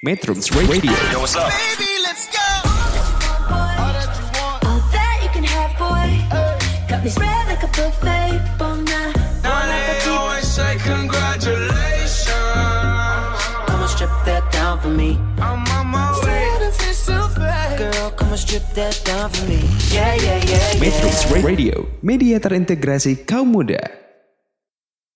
Metrums Radio Yo, what's up? Baby, let's go. All that you can have, boy. Got me spread like a buffet. Bon night. Now they always say congratulations. Come and strip that down for me. I'm on my way. Girl, come and strip that down for me. Yeah, yeah, yeah, Metrums yeah. Radio Media terintegrasi kaum muda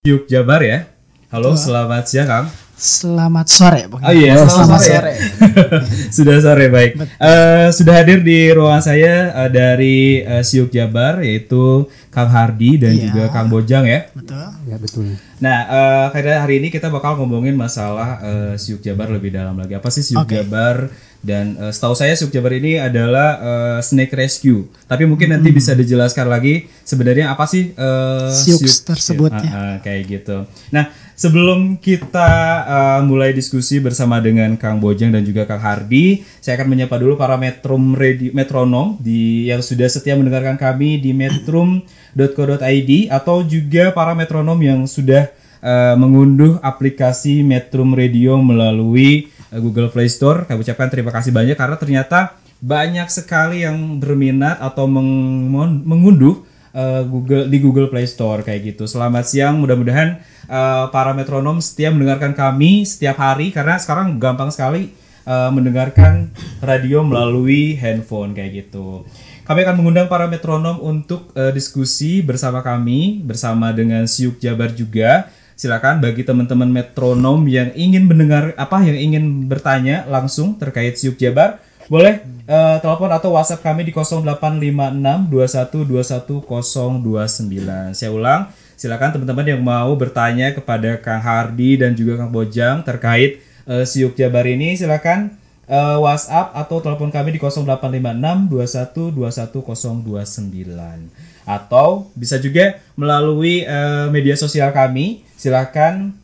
Yuk Jabar ya. Halo, selamat siang Kang. Selamat sore, Bang. Oh iya, selamat sore ya. sore. sudah sore baik. Eh, sudah hadir di ruangan saya eh, dari eh, Siuk Jabar yaitu Kang Hardi dan Iya. juga Kang Bojang ya. Betul. Ya betul. Nah, eh, karena hari ini kita bakal ngomongin masalah eh, Siuk Jabar lebih dalam lagi. Apa sih Siuk Oke. Jabar? Dan eh, setahu saya Siuk Jabar ini adalah eh, snake rescue. Tapi mungkin nanti bisa dijelaskan lagi sebenarnya apa sih eh, Siuk tersebut ya. ah, kayak gitu. Nah, sebelum kita eh, mulai diskusi bersama dengan Kang Bojang dan juga Kang Hardi, saya akan menyapa dulu para metrum radio, metronom di yang sudah setia mendengarkan kami di metrum.co.id atau juga para metronom yang sudah eh, mengunduh aplikasi Metrum Radio melalui eh, Google Play Store. Kami ucapkan terima kasih banyak karena ternyata banyak sekali yang berminat atau mengunduh eh, Google di Google Play Store kayak gitu. Selamat siang, mudah-mudahan eh, para metronom setia mendengarkan kami setiap hari karena sekarang gampang sekali eh, mendengarkan radio melalui handphone kayak gitu. Kami akan mengundang para metronom untuk eh, diskusi bersama kami bersama dengan Siuk Jabar juga. Silakan bagi teman-teman metronom yang ingin mendengar apa yang ingin bertanya langsung terkait Siuk Jabar boleh eh, telepon atau WhatsApp kami di 085621210029. Saya ulang, silakan teman-teman yang mau bertanya kepada Kang Hardi dan juga Kang Bojang terkait eh, Siuk Jabar ini silakan eh, WhatsApp atau telepon kami di 085621210029 atau bisa juga melalui eh, media sosial kami. Silakan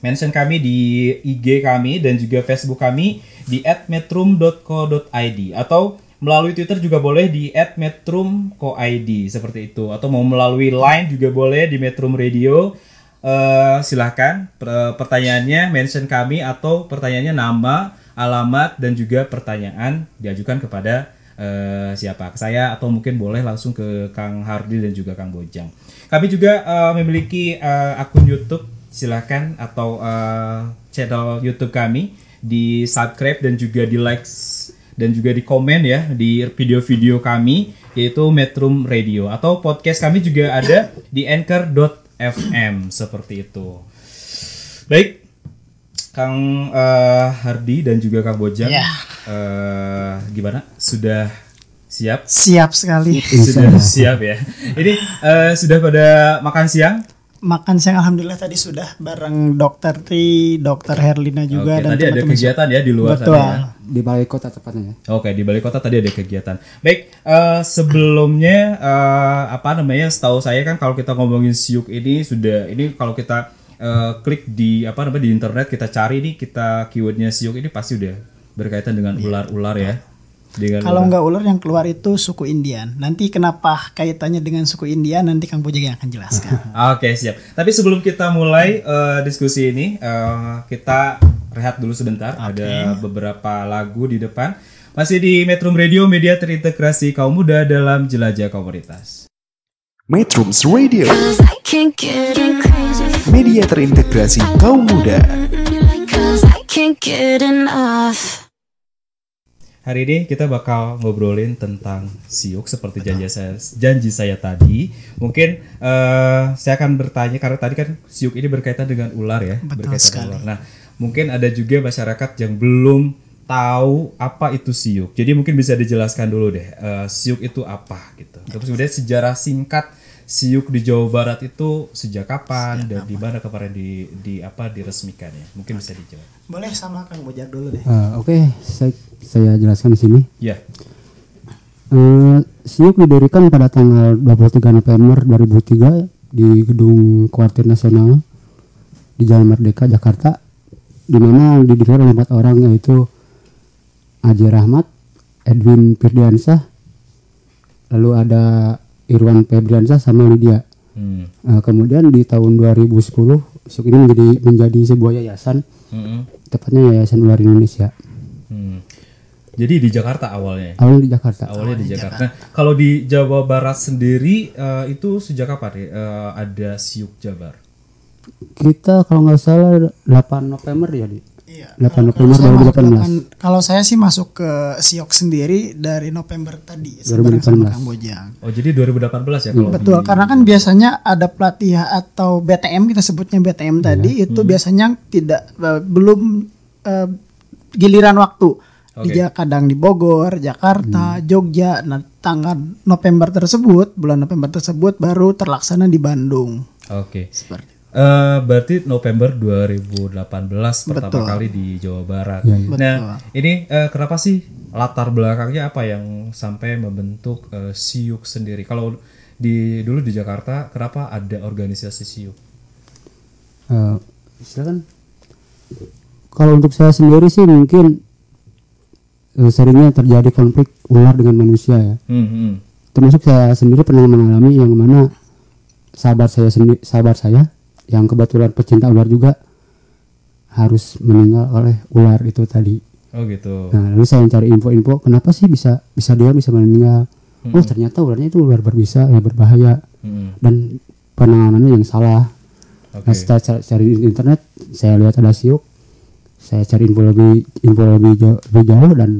mention kami di IG kami dan juga Facebook kami di @metrum.co.id atau melalui Twitter juga boleh di @metrumcoid seperti itu atau mau melalui Line juga boleh di Metrum Radio. Eh, silahkan per- pertanyaannya mention kami atau pertanyaannya nama, alamat dan juga pertanyaan diajukan kepada eh, siapa ke saya atau mungkin boleh langsung ke Kang Hardi dan juga Kang Bojang. Kami juga eh, memiliki eh, akun YouTube, silakan atau eh, channel YouTube kami di subscribe dan juga di likes dan juga di komen ya di video-video kami yaitu Metrum Radio atau podcast kami juga ada di anchor.fm seperti itu. Baik, Kang eh, Hardi dan juga Kang Bojang, Ya. eh, gimana? Sudah siap? Siap sekali. Sudah siap ya. Ini eh, sudah pada makan siang? Makan siang alhamdulillah tadi sudah bareng Dokter Tri, Dokter Herlina juga Oke, dan tadi ada teman-teman. kegiatan ya di luar Betul. sana ya. Di balai kota tepatnya. ya. Oke, di balai kota tadi ada kegiatan. Baik, eh, sebelumnya eh, apa namanya? Setahu saya kan kalau kita ngomongin siuk ini sudah ini kalau kita eh, klik di apa namanya di internet kita cari nih kita keywordnya siuk ini pasti udah berkaitan dengan ular-ular ya. Dengan Kalau nggak ular yang keluar itu suku Indian. Nanti kenapa kaitannya dengan suku Indian nanti Kang Bojang yang akan jelaskan. Oke siap. Tapi sebelum kita mulai eh, diskusi ini, eh, kita rehat dulu sebentar. Ada beberapa lagu di depan. Masih di Metrum Radio, media terintegrasi kaum muda dalam jelajah komunitas. Metrums Radio Cause I can't get crazy. Media terintegrasi kaum muda Cause I can't get enough. Hari ini kita bakal ngobrolin tentang siuk seperti janji saya janji saya tadi. Mungkin eh, saya akan bertanya karena tadi kan siuk ini berkaitan dengan ular ya, Betul berkaitan sekali. dengan ular. Nah, mungkin ada juga masyarakat yang belum tahu apa itu siuk. Jadi mungkin bisa dijelaskan dulu deh, eh, siuk itu apa gitu. Terus kemudian sejarah singkat siuk di Jawa Barat itu sejak kapan dan di mana kemarin di di apa diresmikan ya? Mungkin bisa dijawab. Boleh sama Kang Bojang dulu deh. Eh, Oke, saya, saya jelaskan di sini. Ya. Eh, SIUK didirikan pada tanggal 23 November 2003 di Gedung Kuartir Nasional di Jalan Merdeka, Jakarta, di mana didirikan oleh empat orang yaitu Aji Rahmat, Edwin Firdiansah, lalu ada Irwan Febriansah sama Lydia. Hmm. Eh, kemudian di tahun 2010 SIUK ini menjadi menjadi sebuah yayasan Mm-mm. tepatnya Yayasan Ular Indonesia. Hmm. Jadi di Jakarta awalnya. Awalnya di Jakarta. Awalnya di Jakarta. Nah, kalau di Jawa Barat sendiri eh, itu sejak kapan ya eh, ada Siuk Jabar? Kita kalau nggak salah 8 November ya di. Iya. 8 November Saya masuk 2018. delapan- kalau saya sih masuk ke Siok sendiri dari November tadi bareng sama 2018. Kang Bojang. Oh, jadi 2018 ya kalau Betul, karena kan biasanya ada pelatihan atau BTM kita sebutnya BTM tadi itu biasanya tidak eh, belum eh, giliran waktu. Di Oke. Ja- kadang di Bogor, Jakarta, Jogja. Nah, tanggal November tersebut, bulan November tersebut baru terlaksana di Bandung. Oke. Seperti Eh, berarti November 2018 pertama Betul. kali di Jawa Barat. Iya, iya. Nah, ini eh, kenapa sih latar belakangnya apa yang sampai membentuk eh, Siuk sendiri? Kalau di dulu di Jakarta, kenapa ada organisasi Siuk? Eh, silakan. Kalau untuk saya sendiri sih mungkin eh, seringnya terjadi konflik ular dengan manusia ya. Hmm, hmm. Termasuk saya sendiri pernah mengalami yang mana sahabat saya sendiri sahabat saya yang kebetulan pecinta ular juga harus meninggal oleh ular itu tadi. Oh gitu. Nah, lalu saya mencari info-info kenapa sih bisa bisa dia bisa meninggal. Oh, ternyata ularnya itu ular berbisa ya berbahaya Hmm, dan penanganannya yang salah. Oke. Nah, setelah ca- cari di internet, saya lihat ada siuk, saya cari info lebih info lebih jauh, lebih jauh dan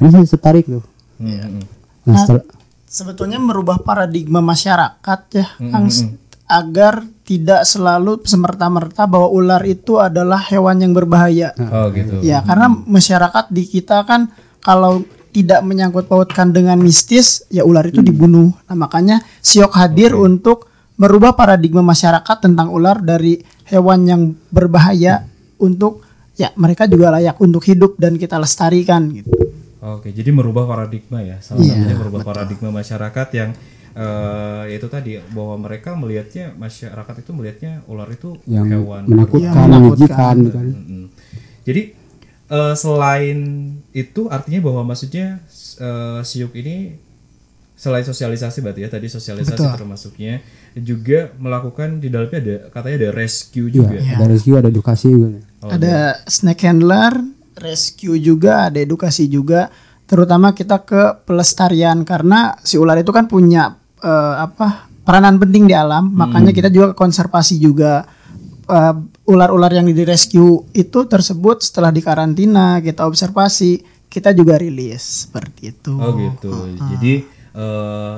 ini saya tertarik tuh. Hmm, hmm. Nah, setelah sebetulnya merubah paradigma masyarakat ya Kang, s- agar tidak selalu semerta-merta bahwa ular itu adalah hewan yang berbahaya. Oh gitu. Ya, karena masyarakat di kita kan kalau tidak menyangkut pautkan dengan mistis, ya ular itu dibunuh. Nah, makanya Siok hadir untuk merubah paradigma masyarakat tentang ular dari hewan yang berbahaya untuk ya mereka juga layak untuk hidup dan kita lestarikan gitu. Oke, jadi merubah paradigma ya. Salah Iya, satunya merubah paradigma masyarakat yang eh yaitu tadi bahwa mereka melihatnya masyarakat itu melihatnya ular itu yang hewan menakutkan, Yang menakutkan. menjijikan gitu kan. Jadi eh, selain itu artinya bahwa maksudnya eh, siuk ini selain sosialisasi berarti ya tadi sosialisasi Betul. termasuknya juga melakukan di dalamnya ada katanya ada rescue Iya, juga. ada rescue, ada edukasi juga. Oh, ada snake handler, rescue juga, ada edukasi juga. Terutama kita ke pelestarian karena si ular itu kan punya eh, apa peranan penting di alam. Makanya kita juga konservasi juga. Eh, ular-ular yang di rescue itu tersebut setelah dikarantina kita observasi kita juga rilis seperti itu. Oh gitu. Jadi eh,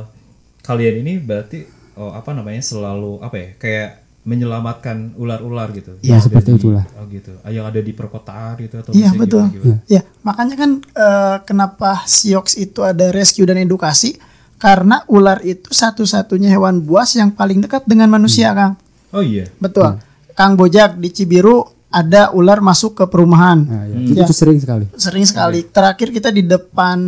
kalian ini berarti oh, apa namanya selalu apa ya kayak menyelamatkan ular-ular gitu. Ya, Yang seperti di- itulah. Oh gitu. Ah, Yang ada di perkotaan gitu atau Iya betul. gimana-gimana? Ya makanya kan eh, kenapa Siox itu ada rescue dan edukasi karena ular itu satu-satunya hewan buas yang paling dekat dengan manusia, Kang. Oh iya. Betul. Kang Bojak di Cibiru ada ular masuk ke perumahan. Nah, ya. Ya. Itu sering sekali. Sering sekali. Terakhir kita di depan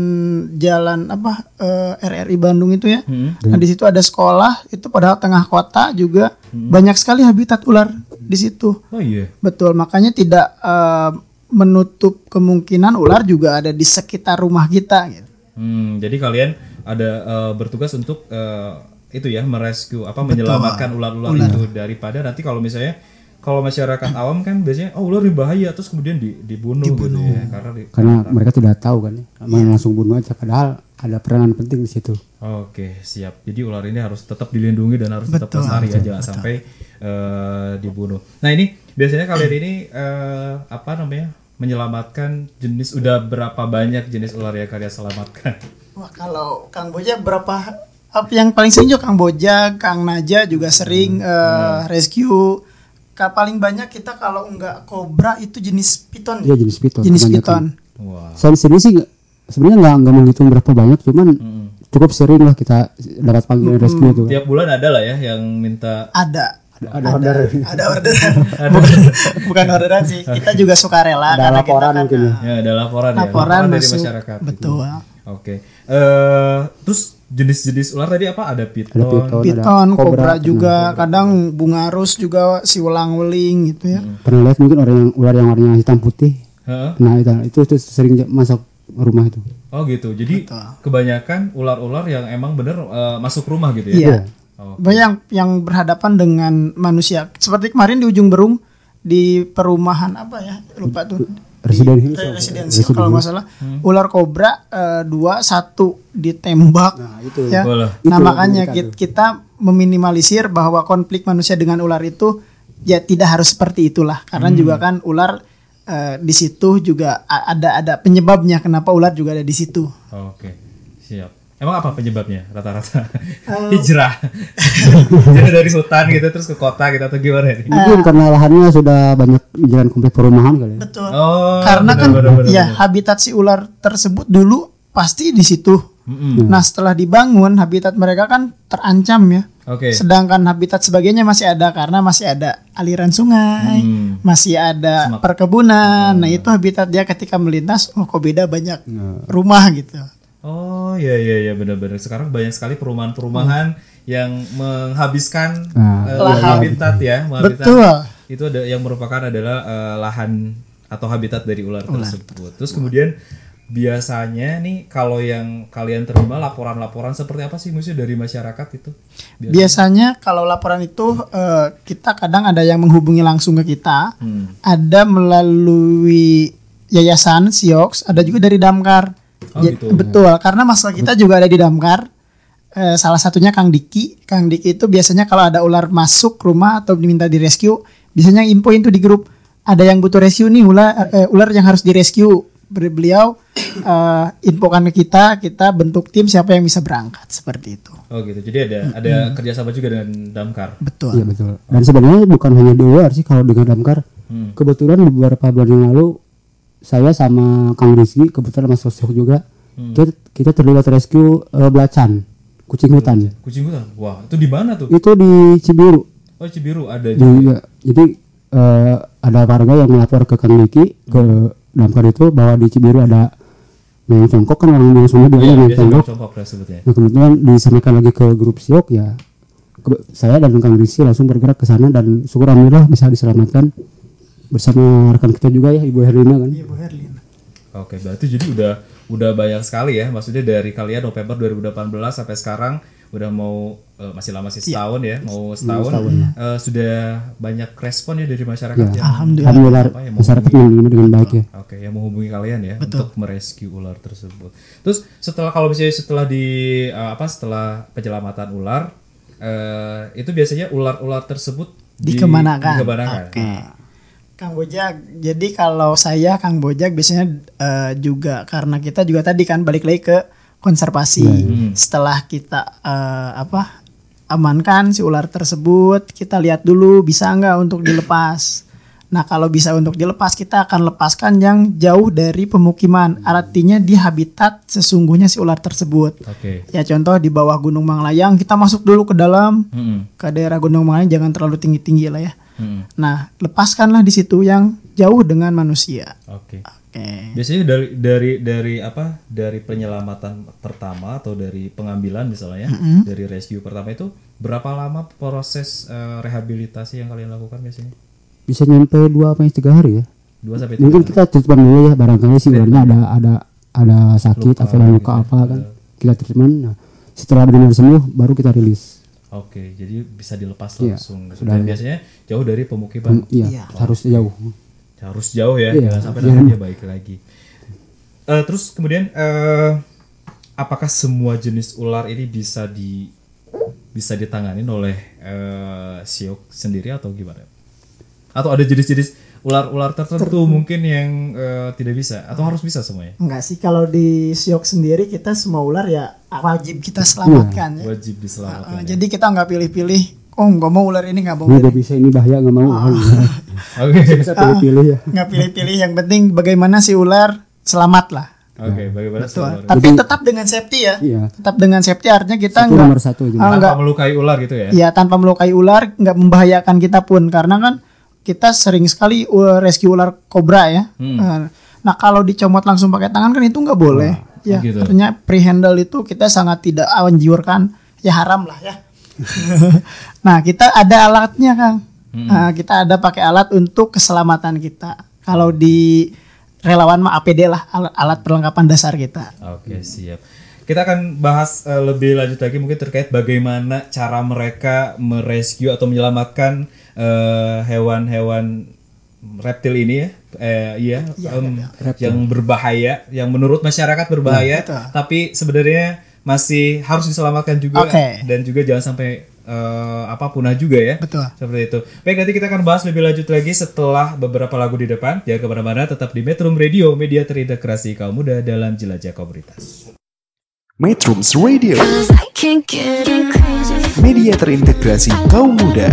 jalan apa eh, RRI Bandung itu ya. Nah di situ ada sekolah itu padahal tengah kota juga banyak sekali habitat ular di situ. Oh iya. Betul, makanya tidak eh, menutup kemungkinan ular juga ada di sekitar rumah kita gitu. Hmm, jadi kalian ada eh, bertugas untuk eh, itu ya merescue apa menyelamatkan ular-ular itu daripada nanti kalau misalnya kalau masyarakat awam kan biasanya oh ular ini bahaya terus kemudian di- dibunuh, gitu ya karena di- Karena mereka tidak tahu kan, ya. Main langsung bunuh aja. Padahal ada peranan penting di situ. Oke, siap. Jadi ular ini harus tetap dilindungi dan harus tetap Betul, lestari ya, jangan sampai eh, dibunuh. Nah, ini biasanya kalian ini eh, apa namanya? menyelamatkan jenis udah berapa banyak jenis ular yang kalian selamatkan? Wah, kalau Kang Boja berapa apa yang paling sering juga Kang Boja, Kang Naja juga sering eh, rescue. Ka- paling banyak kita kalau enggak kobra itu jenis piton. Iya jenis piton. Jenis kebanyakan. piton. Wah. Saya sendiri sih sebenarnya nggak nggak menghitung berapa banyak, cuman cukup sering lah kita dapat panggilan rescue itu. kan. Tiap bulan ada lah ya yang minta Ada. Ada order. Ada orderan. bukan, bukan orderan sih. Kita juga suka rela Ada karena kita laporan kan, mungkin ya. ya ada laporan, ya, laporan dari masuk. masyarakat. gitu. Betul. Oke. Eh terus jenis-jenis ular tadi apa? Ada piton. Ada piton, Piton, ada kobra, juga, kadang bunga rus juga si ulang-uling gitu ya. Pernah lihat mungkin orang yang ular yang warnanya hitam putih. Heeh. Nah itu itu, itu sering masuk rumah itu. Oh gitu. Jadi kebanyakan ular-ular yang emang bener eh, masuk rumah gitu ya. Iya. Oh. Banyak yang berhadapan dengan manusia. Seperti kemarin di ujung berung di perumahan apa ya lupa tuh Resident Di- Hill, Resident kalau nggak salah. Ular kobra eh, dua satu ditembak. Nah, itu. ya. Boleh. nah Itu makanya kita, kita meminimalisir bahwa konflik manusia dengan ular itu ya tidak harus seperti itulah. Karena Hmm. juga kan ular eh, di situ juga ada ada penyebabnya kenapa ular juga ada di situ. Oke, siap. Emang apa penyebabnya rata-rata? Eh. Hijrah. Hijrah dari hutan gitu terus ke kota gitu atau gimana nih? Mungkin karena lahannya sudah banyak jalan komplek perumahan kali ya. betul Oh, karena benar, kan benar, benar, ya benar. habitat si ular tersebut dulu pasti di situ. Nah setelah dibangun habitat mereka kan terancam ya. Oke. Sedangkan habitat sebagainya masih ada karena masih ada aliran sungai, Hmm. masih ada perkebunan. Nah itu habitat dia ketika melintas, oh kok beda banyak rumah gitu. Oh iya iya iya benar-benar. Sekarang banyak sekali perumahan-perumahan yang menghabiskan Nah, Lahan. habitat ya, menghabitat- Betul. Itu ada yang merupakan adalah eh, lahan atau habitat dari ular, tersebut. Terus kemudian biasanya nih kalau yang kalian terima laporan-laporan seperti apa sih musuh dari masyarakat itu? Biasanya. Biasanya kalau laporan itu eh, kita kadang ada yang menghubungi langsung ke kita, Hmm. ada melalui yayasan Siox, ada juga dari Damkar. Oh, Ja- gitu. Betul, karena masalah kita juga ada di Damkar. Eh, salah satunya Kang Diki. Kang Diki itu biasanya kalau ada ular masuk rumah atau diminta di rescue, biasanya infoin tuh di grup ada yang butuh rescue nih ular eh, ular yang harus di rescue. Beliau eh, infokan ke kita, kita bentuk tim siapa yang bisa berangkat seperti itu. Oh gitu. Jadi ada ada kerjasama juga dengan Damkar. Betul. Iya betul. Dan sebenarnya bukan hanya di luar sih kalau dengan damkar. Hmm. Kebetulan beberapa bulan yang lalu saya sama Kang Rizky kebetulan Mas Sosiok juga Hmm. kita, kita terlibat rescue eh, belacan kucing hutan. Kucing hutan. Wah, itu di mana tuh? Itu di Cibiru. Oh, Cibiru ada juga. iya. jadi eh, ada warga yang melapor ke Kang Rizky ke damkar itu bahwa di Cibiru ada yang congkok kan orang yang Oh, bilang iya, yang biasa congkok. Nah kemudian disampaikan lagi ke grup Siok ya saya dan Kang Rizky langsung bergerak ke sana dan syukur alhamdulillah bisa diselamatkan bersama rekan kita juga ya Ibu Herlina kan. Ibu Herlina. Oke, berarti jadi udah udah banyak sekali ya. Maksudnya dari kalian November 2018 sampai sekarang udah mau eh, masih lama sih setahun ya, mau setahun, eh, sudah banyak respon ya dari masyarakat Ya. yang Alhamdulillah. Alhamdulillah apa ya, masyarakat menghubungi- menerima dengan baik ya. Oke, yang menghubungi kalian ya untuk merescue ular tersebut. Terus setelah kalau misalnya setelah di eh, apa setelah penyelamatan ular eh, itu biasanya ular-ular tersebut di- Dikemanakan. dikemanakan. Oke. Kang Bojak, jadi kalau saya Kang Bojak biasanya eh, juga karena kita juga tadi kan balik lagi ke konservasi. Setelah kita eh, apa amankan si ular tersebut, kita lihat dulu bisa nggak untuk dilepas. Nah kalau bisa untuk dilepas kita akan lepaskan yang jauh dari pemukiman. Artinya di habitat sesungguhnya si ular tersebut. Oke. Ya contoh di bawah Gunung Manglayang kita masuk dulu ke dalam Mm-mm. ke daerah Gunung Manglayang jangan terlalu tinggi-tinggi lah ya. Mm-mm. Nah, lepaskanlah di situ yang jauh dengan manusia. Oke. Oke. Biasanya dari dari dari apa? Dari penyelamatan pertama atau dari pengambilan misalnya, dari rescue pertama itu berapa lama proses eh, rehabilitasi yang kalian lakukan biasanya? Bisa nyampe dua apa tiga hari ya. Dua sampai tiga Mungkin hari? kita treatment dulu ya barangkali sih ularnya ada ada ada sakit Luka atau ada luka gitu apa ya. kan. Kita treatment. Nah, setelah benar sembuh baru kita rilis. Oke, jadi bisa dilepas Iya, langsung. gitu. sudah Dan ya. biasanya jauh dari pemukiman. Iya, Iya. harus jauh. Harus jauh ya, Iya, jangan sampai iya. nanti dia baik lagi. Eh, terus kemudian eh, apakah semua jenis ular ini bisa di bisa ditanganin oleh eh, siok sendiri atau gimana? Atau ada jenis-jenis ular-ular tertentu mungkin yang eh, tidak bisa atau harus bisa semuanya? Enggak sih kalau di Siok sendiri kita semua ular ya wajib kita selamatkan ya. Wajib diselamatkan. Uh, ya? jadi kita nggak pilih-pilih. Oh nggak mau ular ini nggak mau Ini ular gak bisa ini bahaya nggak mau. Ah. Oke, Bisa pilih-pilih ya. nggak pilih-pilih. Yang penting bagaimana si ular selamat lah. oke, bagaimana Betul. ular? Tapi tetap dengan safety ya. Iya. Tetap dengan safety artinya kita Itu nggak nomor satu. Ah, Tanpa nggak melukai ular gitu ya? ya tanpa melukai ular nggak membahayakan kita pun karena kan kita sering sekali uh, rescue ular kobra ya. Hmm. Uh, Nah kalau dicomot langsung pakai tangan kan itu nggak boleh. ya gitu. artinya pre-handle itu kita sangat tidak anjurkan ya haram lah ya. nah kita ada alatnya kang. Hmm. Nah, kita ada pakai alat untuk keselamatan kita. Kalau di relawan mah APD lah alat, alat perlengkapan dasar kita. Oke siap. Kita akan bahas eh, lebih lanjut lagi mungkin terkait bagaimana cara mereka merescue atau menyelamatkan eh, hewan-hewan reptil ini ya, eh, iya, Iya, em, iya, yang berbahaya, yang menurut masyarakat berbahaya, betul. tapi sebenarnya masih harus diselamatkan juga Oke. dan juga jangan sampai eh, apa punah juga ya. Betul. Seperti itu. Baik, nanti kita akan bahas lebih lanjut lagi setelah beberapa lagu di depan. Jangan ke mana-mana, tetap di Metro Radio, media terintegrasi kaum muda dalam jelajah komunitas. Metrums Radio, media terintegrasi kaum muda.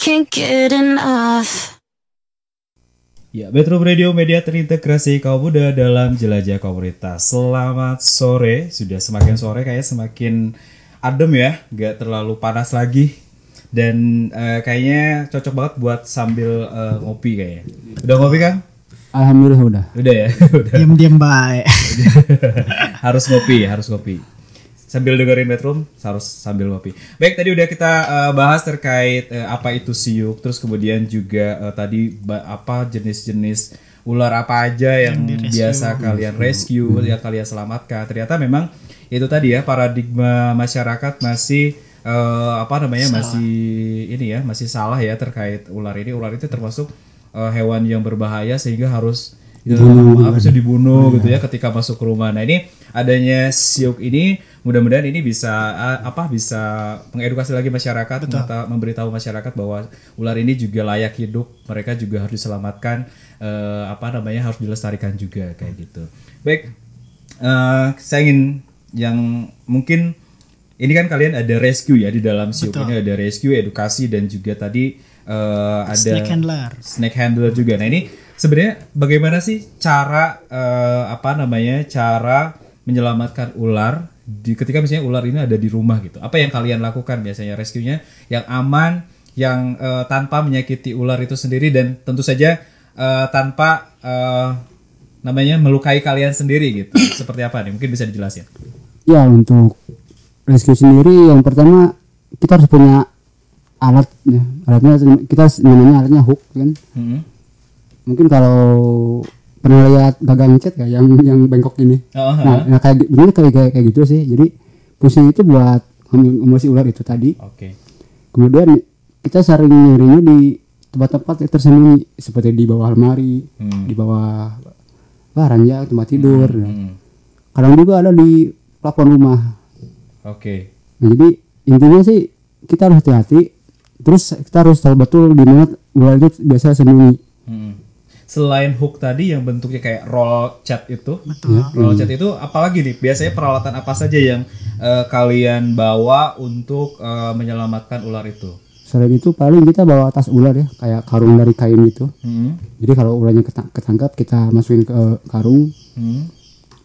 Can't get enough. Ya, Metro Radio Media terintegrasi kaum muda dalam jelajah komunitas. Selamat sore, sudah semakin sore kayak semakin adem ya, nggak terlalu panas lagi. Dan eh, kayaknya cocok banget buat sambil eh, ngopi kayaknya. Udah ngopi kan? Alhamdulillah udah. Udah ya, udah. Diam-diam baik. harus ngopi, harus ngopi. Sambil dengerin Metro, harus sambil ngopi. Baik, tadi udah kita eh, bahas terkait eh, apa itu siuk, terus kemudian juga eh, tadi apa jenis-jenis ular apa aja yang, biasa kalian rescue, yang kalian selamatkan. Ternyata memang itu tadi ya paradigma masyarakat masih eh, apa namanya masih ini ya masih salah ya terkait ular ini. Ular itu termasuk eh, hewan yang berbahaya sehingga harus ya, harusnya dibunuh gitu ya ketika masuk ke rumah. Nah ini adanya siuk ini mudah-mudahan ini bisa apa bisa mengedukasi lagi masyarakat, mengata- memberitahu masyarakat bahwa ular ini juga layak hidup, mereka juga harus diselamatkan, eh, apa namanya harus dilestarikan juga kayak gitu. Baik, eh, saya ingin yang mungkin ini kan kalian ada rescue ya di dalam siuk ini ada rescue, edukasi dan juga tadi eh, ada Snake handler. snake handler juga. Nah ini sebenarnya bagaimana sih cara eh, apa namanya cara menyelamatkan ular di ketika misalnya ular ini ada di rumah gitu. Apa yang kalian lakukan biasanya rescue-nya yang aman, yang eh, tanpa menyakiti ular itu sendiri dan tentu saja eh, tanpa eh, namanya melukai kalian sendiri gitu. Seperti apa nih? Mungkin bisa dijelasin. Ya untuk rescue sendiri yang pertama kita harus punya alat ya. Alatnya kita namanya alatnya hook kan. Hmm. Mungkin kalau pernah lihat gagang cat ya yang yang bengkok ini. Oh, Nah, nah kayak bener kayak, kayak kayak gitu sih. Jadi fungsi itu buat emosi ular itu tadi. Oke. Kemudian kita sering nyarinya di tempat-tempat yang tersembunyi seperti di bawah lemari, Hmm. di bawah wah, ranjang tempat tidur. Hmm. Kadang juga ada di plafon rumah. Oke. Nah, jadi intinya sih kita harus hati-hati. Terus kita harus tahu betul di mana ular itu biasa sembunyi. Hmm. Selain hook tadi yang bentuknya kayak roll cat itu, Ya. roll cat itu apalagi nih? Biasanya peralatan apa saja yang eh, kalian bawa untuk eh, menyelamatkan ular itu? Selain itu paling kita bawa tas ular ya, kayak karung dari kain gitu. Hmm. Jadi kalau ularnya ketang- ketangkap kita masukin ke karung, Hmm.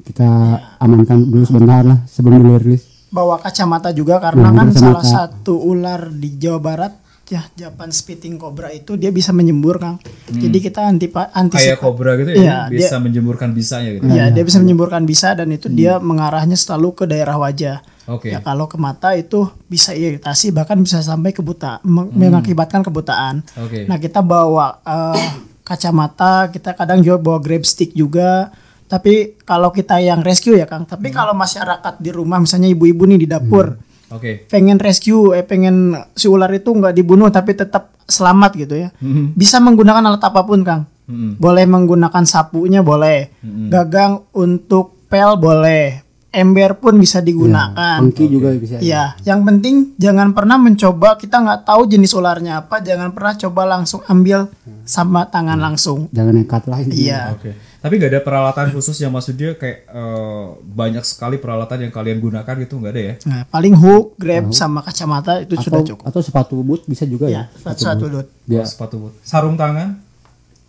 kita amankan dulu sebentar lah sebelum dirilis. Bawa kacamata juga karena Nah, kan kacamata. salah satu ular di Jawa Barat ya Japan spitting cobra itu dia bisa menyembur Kang. Jadi kita anti Kayak antisipasi kobra gitu ya, Iya, bisa menjemurkan bisanya gitu. Iya, dia bisa menyemburkan bisa dan itu dia mengarahnya selalu ke daerah wajah. Oke. Ya kalau ke mata itu bisa iritasi bahkan bisa sampai kebuta meng- mengakibatkan kebutaan. Oke. Nah, kita bawa eh, kacamata, kita kadang juga bawa grab stick juga. Tapi kalau kita yang rescue ya, Kang. Tapi kalau masyarakat di rumah misalnya ibu-ibu nih di dapur Oke. pengen rescue eh pengen si ular itu nggak dibunuh tapi tetap selamat gitu ya. Bisa menggunakan alat apa pun, Kang. Hmm. Boleh menggunakan sapunya boleh. Gagang untuk pel boleh. Ember pun bisa digunakan. Pengki juga bisa. Iya, yang penting jangan pernah mencoba kita nggak tahu jenis ularnya apa, jangan pernah coba langsung ambil sama tangan langsung. Jangan nekat lah. Iya. Oke. Tapi nggak ada peralatan khusus yang maksudnya kayak eh, banyak sekali peralatan yang kalian gunakan gitu nggak ada ya? Nah, paling hook, grab sama kacamata itu Atau, sudah cukup. atau sepatu boot bisa juga Ya, ya. satu-satu dot. Dia Sepatu boot. Sarung tangan?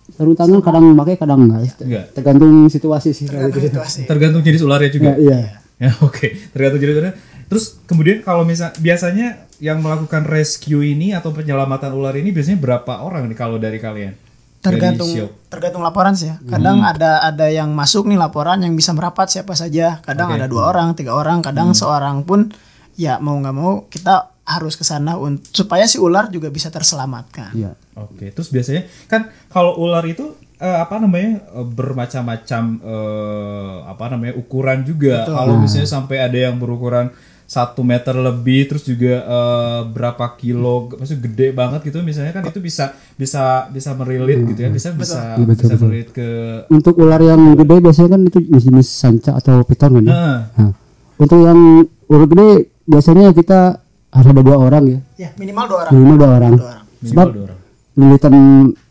sarung tangan kadang pakai kadang enggak. Enggak. Tergantung situasi sih. kalau gitu. Situasi. Tergantung jenis ularnya juga. Ya, iya. Ya oke, tergantung jenis ularnya. Terus kemudian kalau misal biasanya yang melakukan rescue ini atau penyelamatan ular ini biasanya berapa orang nih kalau dari kalian? Tergantung tergantung laporan sih ya. Kadang ada ada yang masuk nih laporan yang bisa merapat siapa saja. Kadang Oke. ada dua orang, tiga orang, kadang seorang pun ya mau nggak mau kita harus ke sana supaya si ular juga bisa terselamatkan. Iya. Oke, terus biasanya kan kalau ular itu eh, apa namanya eh, bermacam-macam eh, apa namanya ukuran juga. Kalau misalnya sampai ada yang berukuran satu meter lebih terus juga eh, berapa kilo maksudnya gede banget gitu misalnya kan itu bisa bisa bisa merilit gitu ya bisa bisa Iya, betul, bisa betul. merilit ke Untuk ular yang gede biasanya kan itu jenis sanca atau piton kan ya. Nah, Nah, untuk yang ular gede biasanya kita harus ada dua orang ya, Ya, minimal dua orang. minimal dua orang. Dua orang. minimal Sebab dua orang. lilitan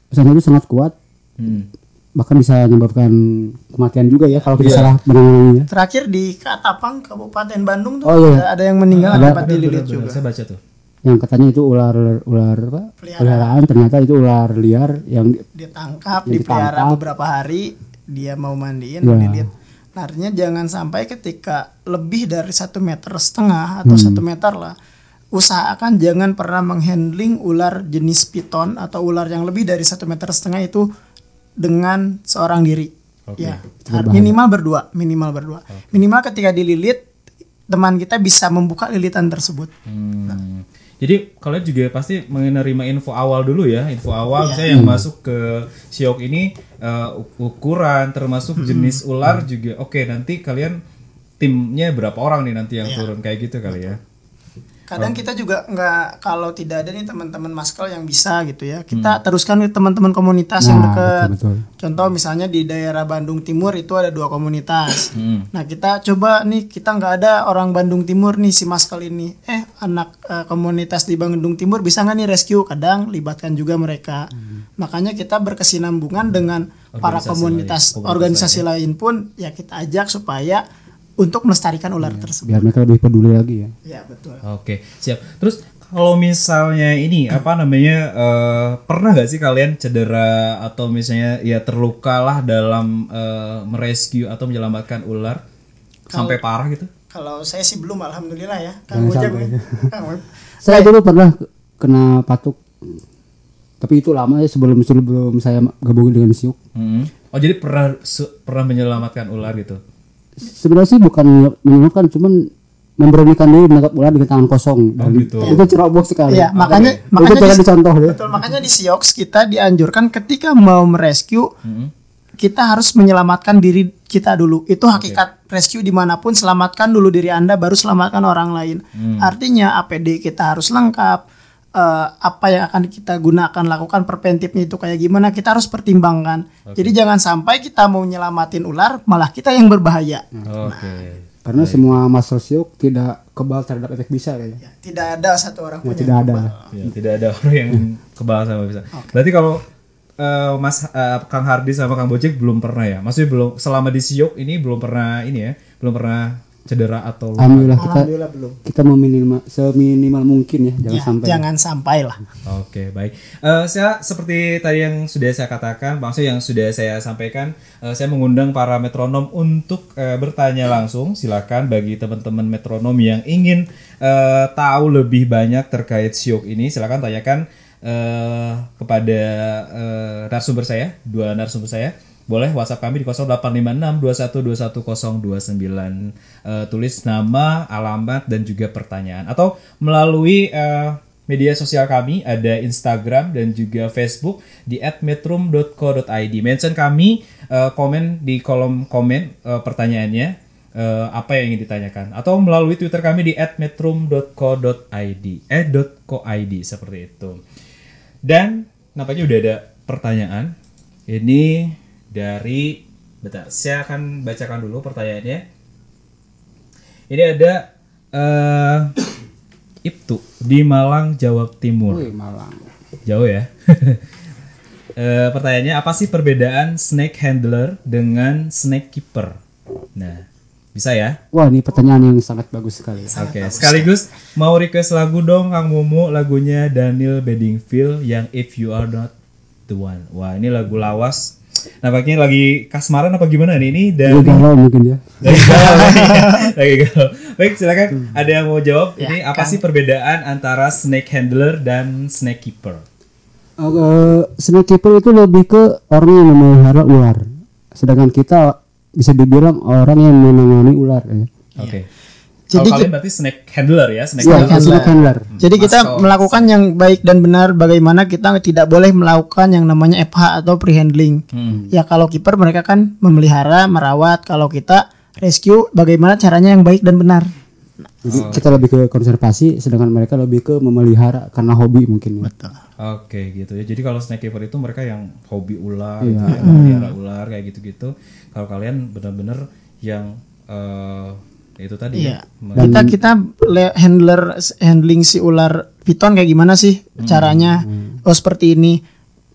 sana itu sangat kuat, Hmm. Bahkan bisa menyebabkan kematian juga ya kalau kita Iya. salah menanganinya. Terakhir di Katapang, Kabupaten Bandung tuh Oh, iya. ada, ada yang meninggal Ada. akibat Benar, dililit juga. Saya baca tuh. Yang katanya itu ular ular apa? Peliharaan. Peliharaan ternyata itu ular liar yang Ditangkap, Ya, dipelihara ditangkap. beberapa hari, dia mau mandiin, Ya. dililit. Artinya jangan sampai ketika lebih dari satu meter setengah atau satu meter lah, usahakan jangan pernah menghandling ular jenis piton atau ular yang lebih dari satu meter setengah itu dengan seorang diri. Ya, minimal berdua, minimal berdua. Minimal ketika dililit, teman kita bisa membuka lilitan tersebut. Hmm. Jadi kalian juga pasti menerima info awal dulu ya, info awal misalnya yang masuk ke siok ini uk- ukuran termasuk jenis ular juga. Oke, nanti kalian timnya berapa orang nih nanti yang Iya. turun kayak gitu kali ya. Kadang kita juga nggak kalau tidak ada nih teman-teman maskel yang bisa gitu ya. Kita teruskan ke teman-teman komunitas yang Nah, dekat. betul, Contoh misalnya di daerah Bandung Timur itu ada dua komunitas. Hmm. Nah kita coba nih kita nggak ada orang Bandung Timur nih si maskel ini. Eh anak eh, komunitas di Bandung Timur bisa nggak nih rescue? Kadang libatkan juga mereka. Makanya kita berkesinambungan dengan para Organisasi komunitas lain, komunitas organisasi lain pun ya kita ajak supaya untuk melestarikan ular tersebut. biar mereka lebih peduli lagi ya. Ya betul. Oke, siap. Terus kalau misalnya ini apa namanya eh, pernah nggak sih kalian cedera atau misalnya ya terluka lah dalam eh, merescue atau menyelamatkan ular sampai parah gitu? Kalau saya sih belum, alhamdulillah ya. Kang sampai. ya. Kang. Saya dulu pernah kena patuk. Tapi itu lama ya sebelum sebelum saya gabung dengan siuk. Hmm. Oh jadi pernah su- pernah menyelamatkan ular gitu? Sebenarnya sih bukan menyelamatkan, cuman memberanikan diri menangkap ular dengan tangan kosong. Dan gitu. Itu ceroboh sekali. Iya, makanya itu makanya jangan di, dicontoh deh. betul makanya di Siox kita dianjurkan ketika mau merescue kita harus menyelamatkan diri kita dulu. Itu hakikat rescue di mana pun selamatkan dulu diri anda baru selamatkan orang lain. Artinya APD kita harus lengkap. Eh, apa yang akan kita gunakan lakukan preventifnya itu kayak gimana kita harus pertimbangkan. Jadi jangan sampai kita mau nyelamatin ular malah kita yang berbahaya. Oke. Karena semua muscle siuk tidak kebal terhadap efek bisa kayaknya. Ya, tidak ada satu orang Ya, pun yang tidak ada. kebal. Ya, tidak ada orang yang kebal sama bisa. Berarti kalau eh, Mas eh, Kang Hardi sama Kang Bocek belum pernah ya? Maksudnya belum selama di Siok ini belum pernah ini ya? Belum pernah cedera atau luka? Alhamdulillah kita Alhamdulillah belum. kita meminimal seminimal mungkin ya, jangan Ya, sampai. jangan sampai lah. Oke baik. Eh, saya seperti tadi yang sudah saya katakan, maksudnya yang sudah saya sampaikan, eh, saya mengundang para metronom untuk eh, bertanya langsung. Silakan bagi teman-teman metronom yang ingin eh, tahu lebih banyak terkait siok ini, silakan tanyakan eh, kepada eh, narasumber saya, dua narasumber saya. Boleh WhatsApp kami di 0856 2121 Eh, tulis nama, alamat dan juga pertanyaan atau melalui eh, media sosial kami ada Instagram dan juga Facebook di @metrum.co.id. Mention kami eh, komen di kolom komen eh, pertanyaannya eh, apa yang ingin ditanyakan atau melalui Twitter kami di @metrum.co.id eh .co.id seperti itu. Dan nampaknya udah ada pertanyaan. Ini dari bentar, saya akan bacakan dulu pertanyaannya. Ini ada eh Ibtu di Malang, Jawa Timur. Wih, Malang. Jauh ya. Eh, pertanyaannya apa sih perbedaan snake handler dengan snake keeper? Nah, bisa ya? Wah, ini pertanyaan yang sangat bagus sekali. Oke, sekaligus mau request lagu dong Kang Momo, lagunya Daniel Bedingfield yang If You Are Not The One. Wah, ini lagu lawas. Nampaknya lagi kasmaran apa gimana nih? Ini dari galau mungkin ya. lagi galau ya. lagi galau. Baik, silakan. Hmm. Ada yang mau jawab? Ya, ini apa Kang. sih perbedaan antara snake handler dan snake keeper? Eh, snake keeper itu lebih ke orang yang memelihara ular. Sedangkan kita bisa dibilang orang yang menangani ular ya. Oke. Jadi Kalau kalian berarti snake handler ya, snake Iya, handler. snake handler. Jadi kita Masuk. melakukan yang baik dan benar bagaimana kita tidak boleh melakukan yang namanya FH atau pre-handling. Hmm. Ya kalau kiper mereka kan memelihara, merawat. Kalau kita rescue bagaimana caranya yang baik dan benar. Jadi kita lebih ke konservasi, sedangkan mereka lebih ke memelihara karena hobi mungkin. ya. Betul. Oke gitu ya. Jadi kalau snake keeper itu mereka yang hobi ular, Iya. gitu ya, memelihara ular kayak gitu-gitu. Kalau kalian benar-benar yang eh itu tadi Iya. ya, Kita kita le- handler handling si ular piton kayak gimana sih caranya? Oh seperti ini.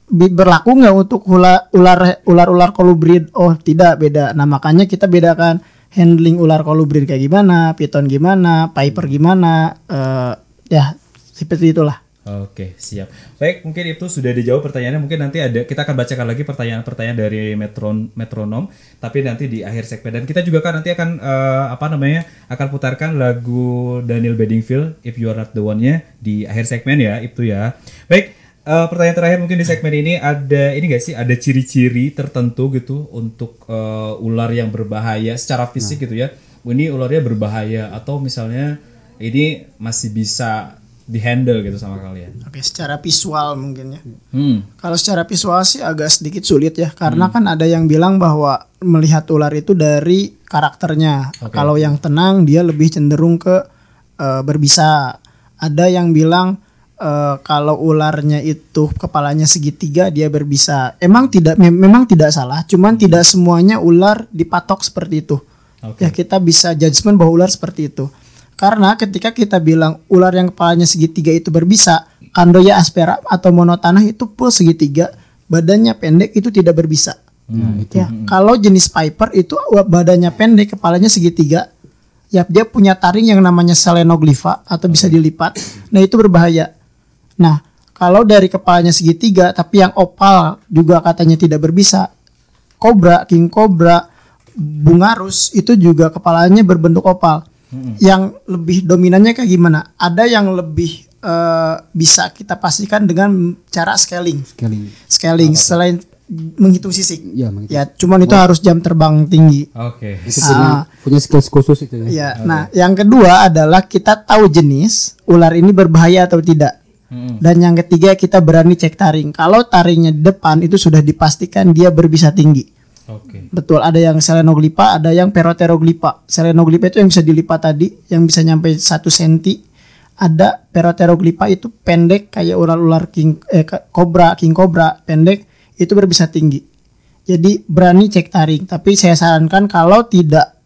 Berlaku nggak untuk hula- ular ular ular kolubrid? Oh tidak beda. Nah makanya kita bedakan handling ular kolubrid kayak gimana, piton gimana, piper gimana. eh ya seperti itulah. Oke, siap. Baik, mungkin itu sudah dijawab pertanyaannya. Mungkin nanti ada kita akan bacakan lagi pertanyaan-pertanyaan dari metron metronom, tapi nanti di akhir segmen dan kita juga kan nanti akan eh, apa namanya? akan putarkan lagu Daniel Bedingfield If You Are Not The One-nya di akhir segmen ya, itu ya. Baik, eh, pertanyaan terakhir mungkin di segmen ini ada ini gak sih ada ciri-ciri tertentu gitu untuk eh, ular yang berbahaya secara fisik gitu ya. Ini ularnya berbahaya atau misalnya ini masih bisa dihandle gitu sama kalian. Oke, secara visual mungkin ya. Hmm. Kalau secara visual sih agak sedikit sulit ya, karena kan ada yang bilang bahwa melihat ular itu dari karakternya. Kalau yang tenang dia lebih cenderung ke eh, berbisa. Ada yang bilang eh, kalau ularnya itu kepalanya segitiga dia berbisa. Emang tidak, mem- memang tidak salah, cuman tidak semuanya ular dipatok seperti itu. Oke. Ya kita bisa judgement bahwa ular seperti itu. Karena ketika kita bilang ular yang kepalanya segitiga itu berbisa, Candoya aspera atau monotanah itu full segitiga, badannya pendek itu tidak berbisa. Ya, kalau jenis piper itu badannya pendek, kepalanya segitiga, ya dia punya taring yang namanya selenoglypha atau bisa dilipat. Nah, itu berbahaya. Nah, kalau dari kepalanya segitiga tapi yang opal juga katanya tidak berbisa. Cobra, king cobra, bungarus itu juga kepalanya berbentuk opal. Yang lebih dominannya kayak gimana? Ada yang lebih eh, bisa kita pastikan dengan cara scaling. Sekali. Scaling selain menghitung sisik. Ya, menghitung. Ya, cuman itu harus jam terbang tinggi. Oke. Itu punya, punya skills khusus itu ya. Ya, nah yang kedua adalah kita tahu jenis ular ini berbahaya atau tidak. Dan yang ketiga kita berani cek taring. Kalau taringnya depan itu sudah dipastikan dia berbisa tinggi. Oke. Betul, ada yang selenoglypha, ada yang peroteroglypha. Selenoglypha itu yang bisa dilipat tadi, yang bisa nyampe 1 cm. Ada peroteroglypha itu pendek kayak ular-ular king eh kobra, king cobra, pendek itu berbisa tinggi. Jadi berani cek taring, tapi saya sarankan kalau tidak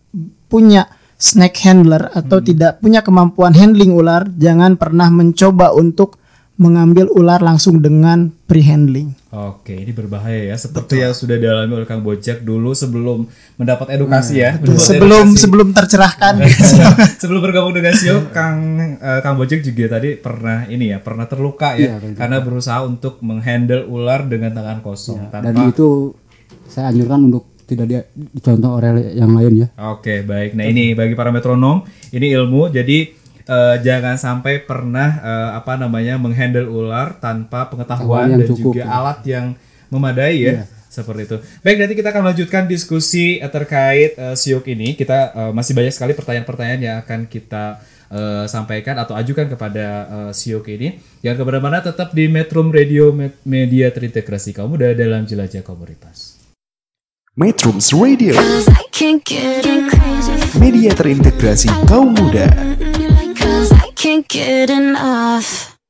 punya snake handler atau tidak punya kemampuan handling ular, jangan pernah mencoba untuk mengambil ular langsung dengan pre-handling. Oke, ini berbahaya ya. Seperti yang sudah dialami oleh Kang Bojek dulu sebelum mendapat edukasi ya. Mendapat Hmm. Sebelum edukasi. sebelum tercerahkan. sebelum bergabung dengan Sio, Kang eh, Kang Bojek juga tadi pernah ini ya, pernah terluka ya, Iya, karena berusaha untuk menghandle ular dengan tangan kosong Dan tanpa. itu saya anjurkan untuk tidak dia dicontoh oleh yang lain ya. Oke, baik. Nah ini bagi para metronom, ini ilmu. Jadi eh, jangan sampai pernah eh, apa namanya menghandle ular tanpa pengetahuan dan cukup, juga ya. alat yang memadai ya. Seperti itu. Baik, nanti kita akan lanjutkan diskusi eh, terkait eh, siok ini. Kita eh, masih banyak sekali pertanyaan-pertanyaan yang akan kita eh, sampaikan atau ajukan kepada eh, siok ini. Yang ke mana-mana tetap di Metro Radio Med- Media Terintegrasi Kaum Muda dalam Jelajah Komunitas. Metrums Radio, media terintegrasi kaum muda. Can't get enough.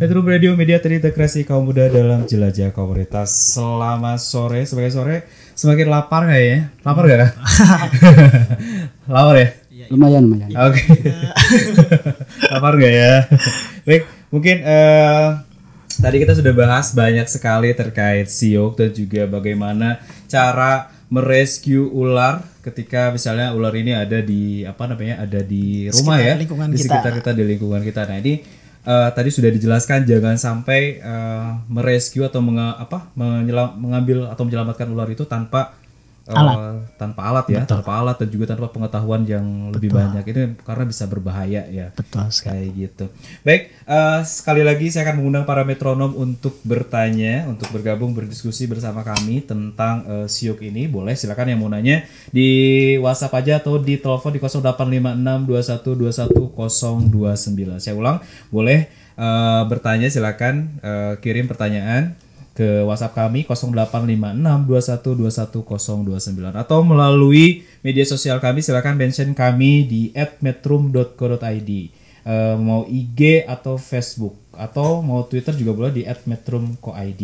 Metro Radio Media Terintegrasi Kaum Muda dalam Jelajah Komunitas Selamat sore, sebagai sore Semakin lapar gak ya? Lapar gak? Kak? lapar ya? Lumayan lumayan. Oke Lapar gak ya? Baik, mungkin eh, Tadi kita sudah bahas banyak sekali terkait siok Dan juga bagaimana cara merescue ular ketika misalnya ular ini ada di apa namanya ada di rumah Sekitar ya lingkungan di kita. sekitar kita di lingkungan kita. Nah ini eh, tadi sudah dijelaskan jangan sampai eh, merescue atau menga- apa menyelam- mengambil atau menyelamatkan ular itu tanpa eh, tanpa alat ya, tanpa alat dan juga tanpa pengetahuan yang lebih banyak itu karena bisa berbahaya ya. Betul sekali. Kayak gitu. Baik, eh, sekali lagi saya akan mengundang para metronom untuk bertanya, untuk bergabung berdiskusi bersama kami tentang eh, siok ini. Boleh silakan yang mau nanya di WhatsApp aja atau di telepon di 085621210029. Saya ulang, boleh eh, bertanya silakan eh, kirim pertanyaan ke WhatsApp kami 085621210029 atau melalui media sosial kami silahkan mention kami di @metrum.co.id. Eh, mau IG atau Facebook atau mau Twitter juga boleh di @metrum.co.id.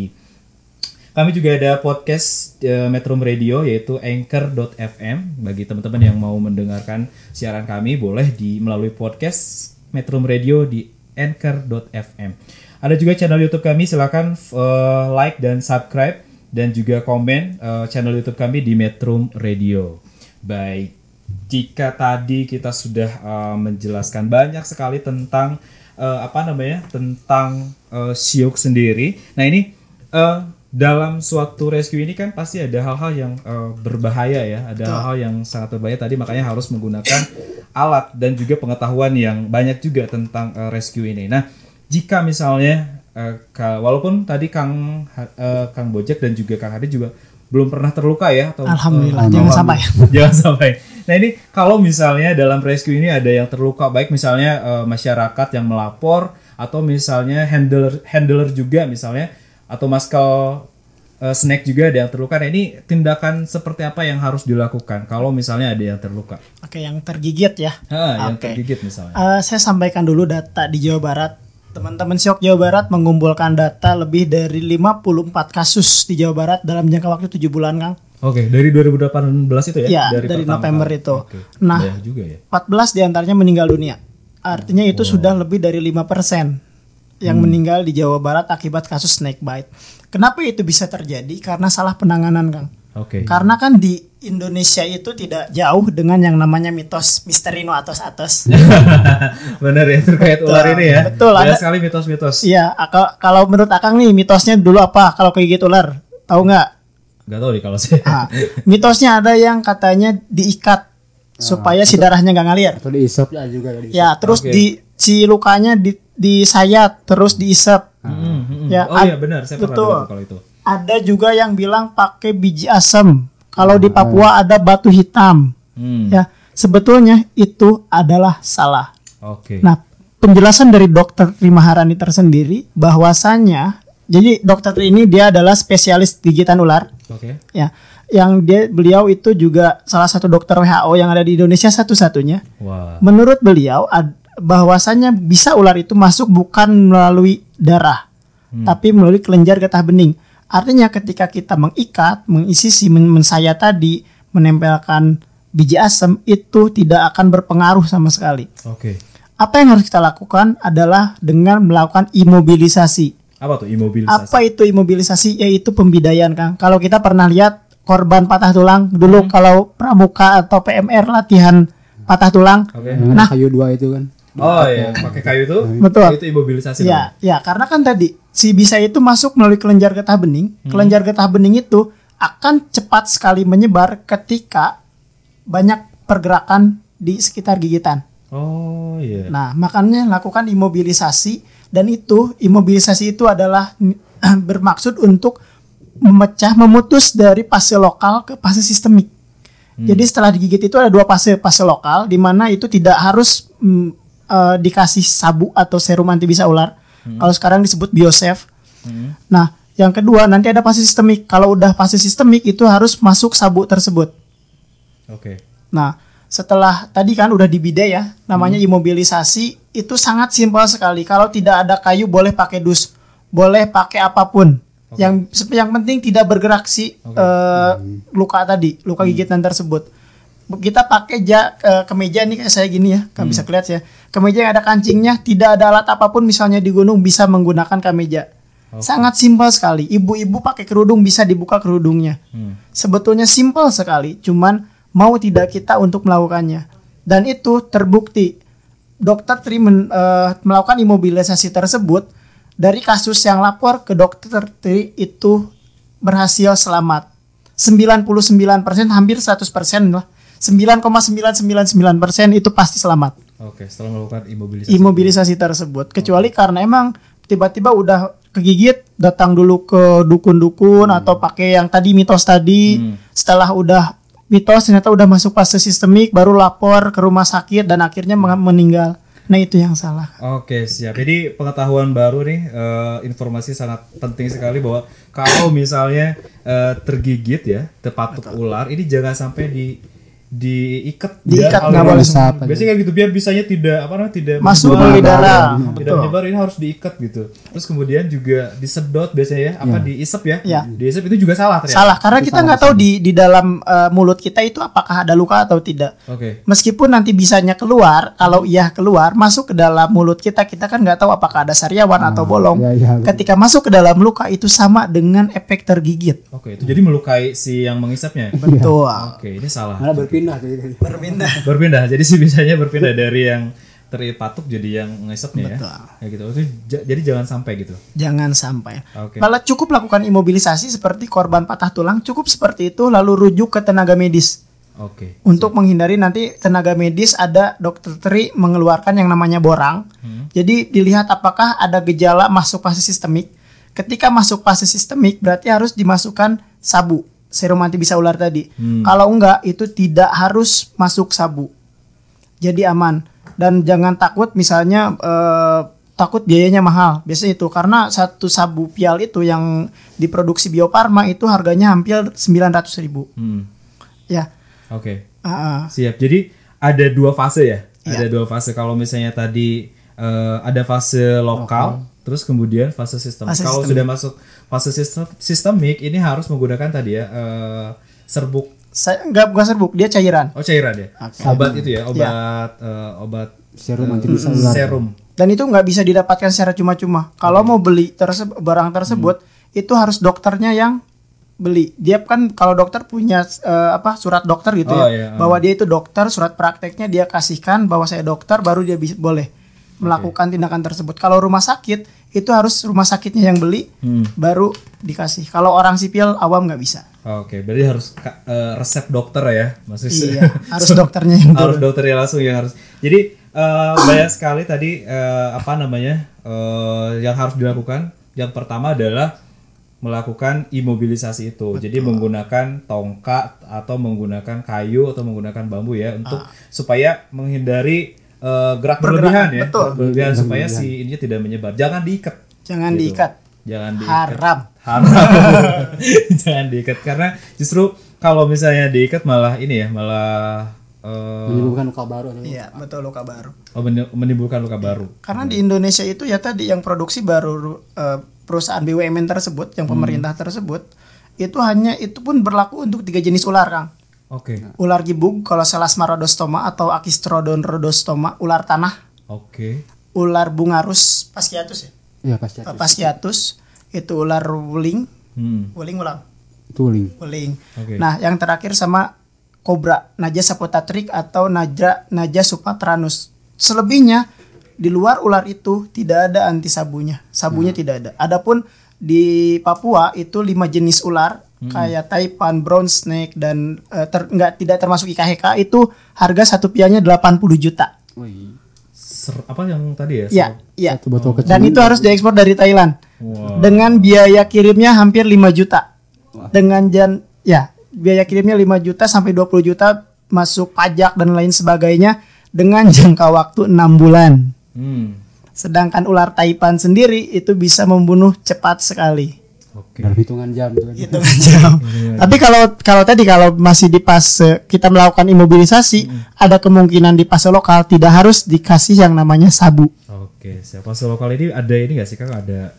Kami juga ada podcast eh, Metrum Radio yaitu anchor.fm bagi teman-teman yang mau mendengarkan siaran kami boleh di melalui podcast Metrum Radio di anchor.fm. Ada juga channel YouTube kami silakan eh, like dan subscribe dan juga komen eh, channel YouTube kami di Metrum Radio. Baik, jika tadi kita sudah eh, menjelaskan banyak sekali tentang eh, apa namanya tentang eh, siuk sendiri. Nah ini eh, dalam suatu rescue ini kan pasti ada hal-hal yang eh, berbahaya ya, ada hal-hal yang sangat berbahaya tadi makanya harus menggunakan alat dan juga pengetahuan yang banyak juga tentang eh, rescue ini. Nah, jika misalnya ka- walaupun tadi Kang eh, Kang Bojek dan juga Kang Hadi juga belum pernah terluka ya atau Alhamdulillah, eh, jangan sampai. jangan sampai. Nah ini kalau misalnya dalam rescue ini ada yang terluka, baik misalnya eh, masyarakat yang melapor atau misalnya handler handler juga misalnya atau maskal eh, snack juga ada yang terluka. Nah ini tindakan seperti apa yang harus dilakukan kalau misalnya ada yang terluka? Oke, yang tergigit ya. Ha, yang Oke. tergigit misalnya. Eh, saya sampaikan dulu data di Jawa Barat. Teman-teman Siok Jawa Barat mengumpulkan data lebih dari 54 kasus di Jawa Barat dalam jangka waktu 7 bulan, Kang. Oke, dari 2018 itu ya? Iya, dari pertama November kali. itu. Oke. Nah, Banyak juga ya. 14 di antaranya meninggal dunia. Artinya itu sudah lebih dari 5% yang meninggal di Jawa Barat akibat kasus snake bite. Kenapa itu bisa terjadi? Karena salah penanganan, Kang. Oke. Karena kan di Indonesia itu tidak jauh dengan yang namanya mitos misteri no atos atos. Benar ya terkait ular ini ya. Betul, Banyak ada- sekali mitos-mitos. Iya, kalau menurut Akang nih mitosnya dulu apa kalau kegigit ular? Tahu nggak? Gak tahu nih kalau saya. Ah, mitosnya ada yang katanya diikat supaya si darahnya nggak ngalir. atau diisap ya juga tadi Ya, terus Oke. di si lukanya di disayat, terus diisap. Hmm, hmm. Ya, oh iya benar, saya pernah betul. dengar kalau itu. Ada juga yang bilang pakai biji asam. Kalau di Papua ada batu hitam. Hmm. Ya, sebetulnya itu adalah salah. Oke. Nah, penjelasan dari dokter Tri Maharani tersendiri bahwasannya jadi dokter ini dia adalah spesialis gigitan ular Oke. ya. Yang dia beliau itu juga salah satu dokter WHO yang ada di Indonesia satu-satunya. Wah. Menurut beliau ad- bahwasannya bisa ular itu masuk bukan melalui darah, tapi melalui kelenjar getah bening. Artinya ketika kita mengikat, mengisisi, men- mensayat tadi, menempelkan biji asam itu tidak akan berpengaruh sama sekali. Oke. Apa yang harus kita lakukan adalah dengan melakukan imobilisasi. Apa tuh imobilisasi? Apa itu imobilisasi? Yaitu pembidayaan, Kang. Kalau kita pernah lihat korban patah tulang dulu kalau pramuka atau PMR latihan patah tulang. Oke. yang Nah. kayu dua itu kan Oh iya, pakai kayu itu. Betul. Itu imobilisasi. Ya, ya, karena kan tadi si bisa itu masuk melalui kelenjar getah bening. Kelenjar getah bening itu akan cepat sekali menyebar ketika banyak pergerakan di sekitar gigitan. Oh iya. Nah, makanya lakukan imobilisasi dan itu imobilisasi itu adalah bermaksud untuk memecah, memutus dari fase lokal ke fase sistemik. Jadi setelah digigit itu ada dua fase, fase lokal di mana itu tidak harus mm, eh, dikasih sabu atau serum anti bisa ular. Kalau sekarang disebut biosafe. Nah, yang kedua nanti ada fase sistemik. Kalau udah fase sistemik itu harus masuk sabu tersebut. Oke. Nah, setelah tadi kan udah dibidai ya, namanya imobilisasi itu sangat simpel sekali. Kalau tidak ada kayu boleh pakai dus, boleh pakai apa pun. Yang yang penting tidak bergerak si eh, luka tadi, luka gigitan tersebut. Kita pakai ja, eh, kemeja nih kayak saya gini ya, kan bisa kelihatan ya. Kemeja yang ada kancingnya, tidak ada alat apa pun misalnya di gunung bisa menggunakan kemeja. Sangat simpel sekali. Ibu-ibu pakai kerudung bisa dibuka kerudungnya. Sebetulnya simpel sekali, cuman mau tidak kita untuk melakukannya. Dan itu terbukti. Dokter Tri men- eh, melakukan imobilisasi tersebut dari kasus yang lapor ke dokter Tri itu berhasil selamat. 99% hampir 100% lah. 9,999% itu pasti selamat. Oke, setelah melakukan imobilisasi. imobilisasi tersebut. Kecuali karena emang tiba-tiba udah kegigit datang dulu ke dukun-dukun atau pakai yang tadi mitos tadi. Setelah udah mitos ternyata udah masuk fase sistemik baru lapor ke rumah sakit dan akhirnya meninggal. Nah itu yang salah. Oke siap. Jadi pengetahuan baru nih, eh, informasi sangat penting sekali bahwa kalau misalnya eh, tergigit ya, terpatuk ular, ini jangan sampai di diikat Diikat, nggak boleh isap aja. biasanya kayak gitu biar bisanya tidak apa namanya tidak Masuk ke darah. tidak Betul. menyebar ini harus diikat gitu terus kemudian juga disedot biasanya ya apa diisep ya Iya. diisep itu juga salah ternyata Salah karena kita nggak tahu di di dalam eh, mulut kita itu apakah ada luka atau tidak. oke Meskipun nanti bisanya keluar, kalau iya keluar masuk ke dalam mulut kita, kita kan nggak tahu apakah ada sariawan atau bolong. iya, iya, betul. Ketika masuk ke dalam luka itu sama dengan efek tergigit. oke itu jadi melukai si yang mengisapnya Betul. oke ini salah Malah berpindah jadi. berpindah jadi si bisanya berpindah dari yang terpatuk jadi yang ngisepnya ya Betul. kayak gitu jadi jangan sampai gitu Jangan sampai. Oke. Malah cukup lakukan imobilisasi seperti korban patah tulang, cukup seperti itu lalu rujuk ke tenaga medis. oke Untuk menghindari nanti tenaga medis ada dokter Tri mengeluarkan yang namanya borang. Jadi dilihat apakah ada gejala masuk fase sistemik. Ketika masuk fase sistemik berarti harus dimasukkan sabu, serum anti bisa ular tadi. Kalau enggak itu tidak harus masuk sabu. Jadi aman dan jangan takut misalnya eh, takut biayanya mahal. Biasanya itu karena satu sabu pial itu yang diproduksi Bio Farma itu harganya hampir 900.000 ribu. hmm. Ya. oke Ah, ah. Siap. Jadi ada dua fase ya. Iya. Ada dua fase. Kalau misalnya tadi eh, ada fase lokal, terus kemudian fase sistem. Fase Kalau sistemik. sudah masuk fase sistem sistemik, ini harus menggunakan tadi ya eh, serbuk. Saya enggak bukan serbuk, dia cairan. Oh cairan ya. Oke. Obat itu ya. Obat eh, obat Serum eh, anti. Serum. Dan itu nggak bisa didapatkan secara cuma-cuma. Kalau mau beli terse- barang tersebut, itu harus dokternya yang beli. Dia kan kalau dokter punya eh, apa surat dokter gitu Oh, ya, iya, bahwa dia itu dokter, surat prakteknya dia kasihkan bahwa saya dokter, baru dia bisa boleh melakukan tindakan tersebut. Kalau rumah sakit itu harus rumah sakitnya yang beli, baru dikasih. Kalau orang sipil awam nggak bisa. Oke, berarti harus eh, resep dokter ya, maksudnya. Iya, harus dokternya yang harus dokternya langsung yang harus. Jadi eh, banyak sekali tadi eh, apa namanya eh, yang harus dilakukan. Yang pertama adalah melakukan imobilisasi itu. Jadi menggunakan tongkat atau menggunakan kayu atau menggunakan bambu ya untuk supaya menghindari eh, gerak berlebihan ya, betul. Gerak berlebihan supaya si ininya tidak menyebar. Jangan diikat. Jangan Gitu. diikat. Jangan diikat Haram. haram jangan diikat karena justru kalau misalnya diikat malah ini ya malah eh, Menimbulkan luka baru. Iya, betul luka baru. oh, meni- menimbulkan luka baru Karena di Indonesia itu ya tadi yang produksi baru eh, perusahaan BUMN tersebut, yang pemerintah tersebut, itu hanya itu pun berlaku untuk tiga jenis ular, Kang. Oke Ular gibug kalau Selasma rhodostoma atau Akistrodon rhodostoma, ular tanah, oke ular bungarus pasciatus ya. Iya. Eh, Pasciatus itu ular wuling, hmm. wuling ulang, Tuling. wuling. Oke. Nah, yang terakhir sama kobra, Naja sapotatrik atau Naja Naja supatranus. Selebihnya di luar ular itu tidak ada anti sabunya. Sabunya tidak ada. Adapun di Papua itu lima jenis ular kayak taipan, brown snake dan eh, ter- nggak tidak termasuk IKHK itu harga satu pianya 80 juta. Wih. Ser- apa yang tadi ya Ya, ya. Satu botol kecil. Dan itu harus diekspor dari Thailand. Wow. Dengan biaya kirimnya hampir 5 juta. Dengan jan ya, biaya kirimnya 5 juta sampai 20 juta masuk pajak dan lain sebagainya dengan jangka waktu 6 bulan. hmm. Sedangkan ular taipan sendiri itu bisa membunuh cepat sekali. Oke Dalam hitungan jam. tuh. Gitu kan jam. Tapi kalau kalau tadi kalau masih di fase kita melakukan imobilisasi, ada kemungkinan di fase lokal tidak harus dikasih yang namanya sabu. oke siapa fase lokal ini ada ini nggak sih kang ada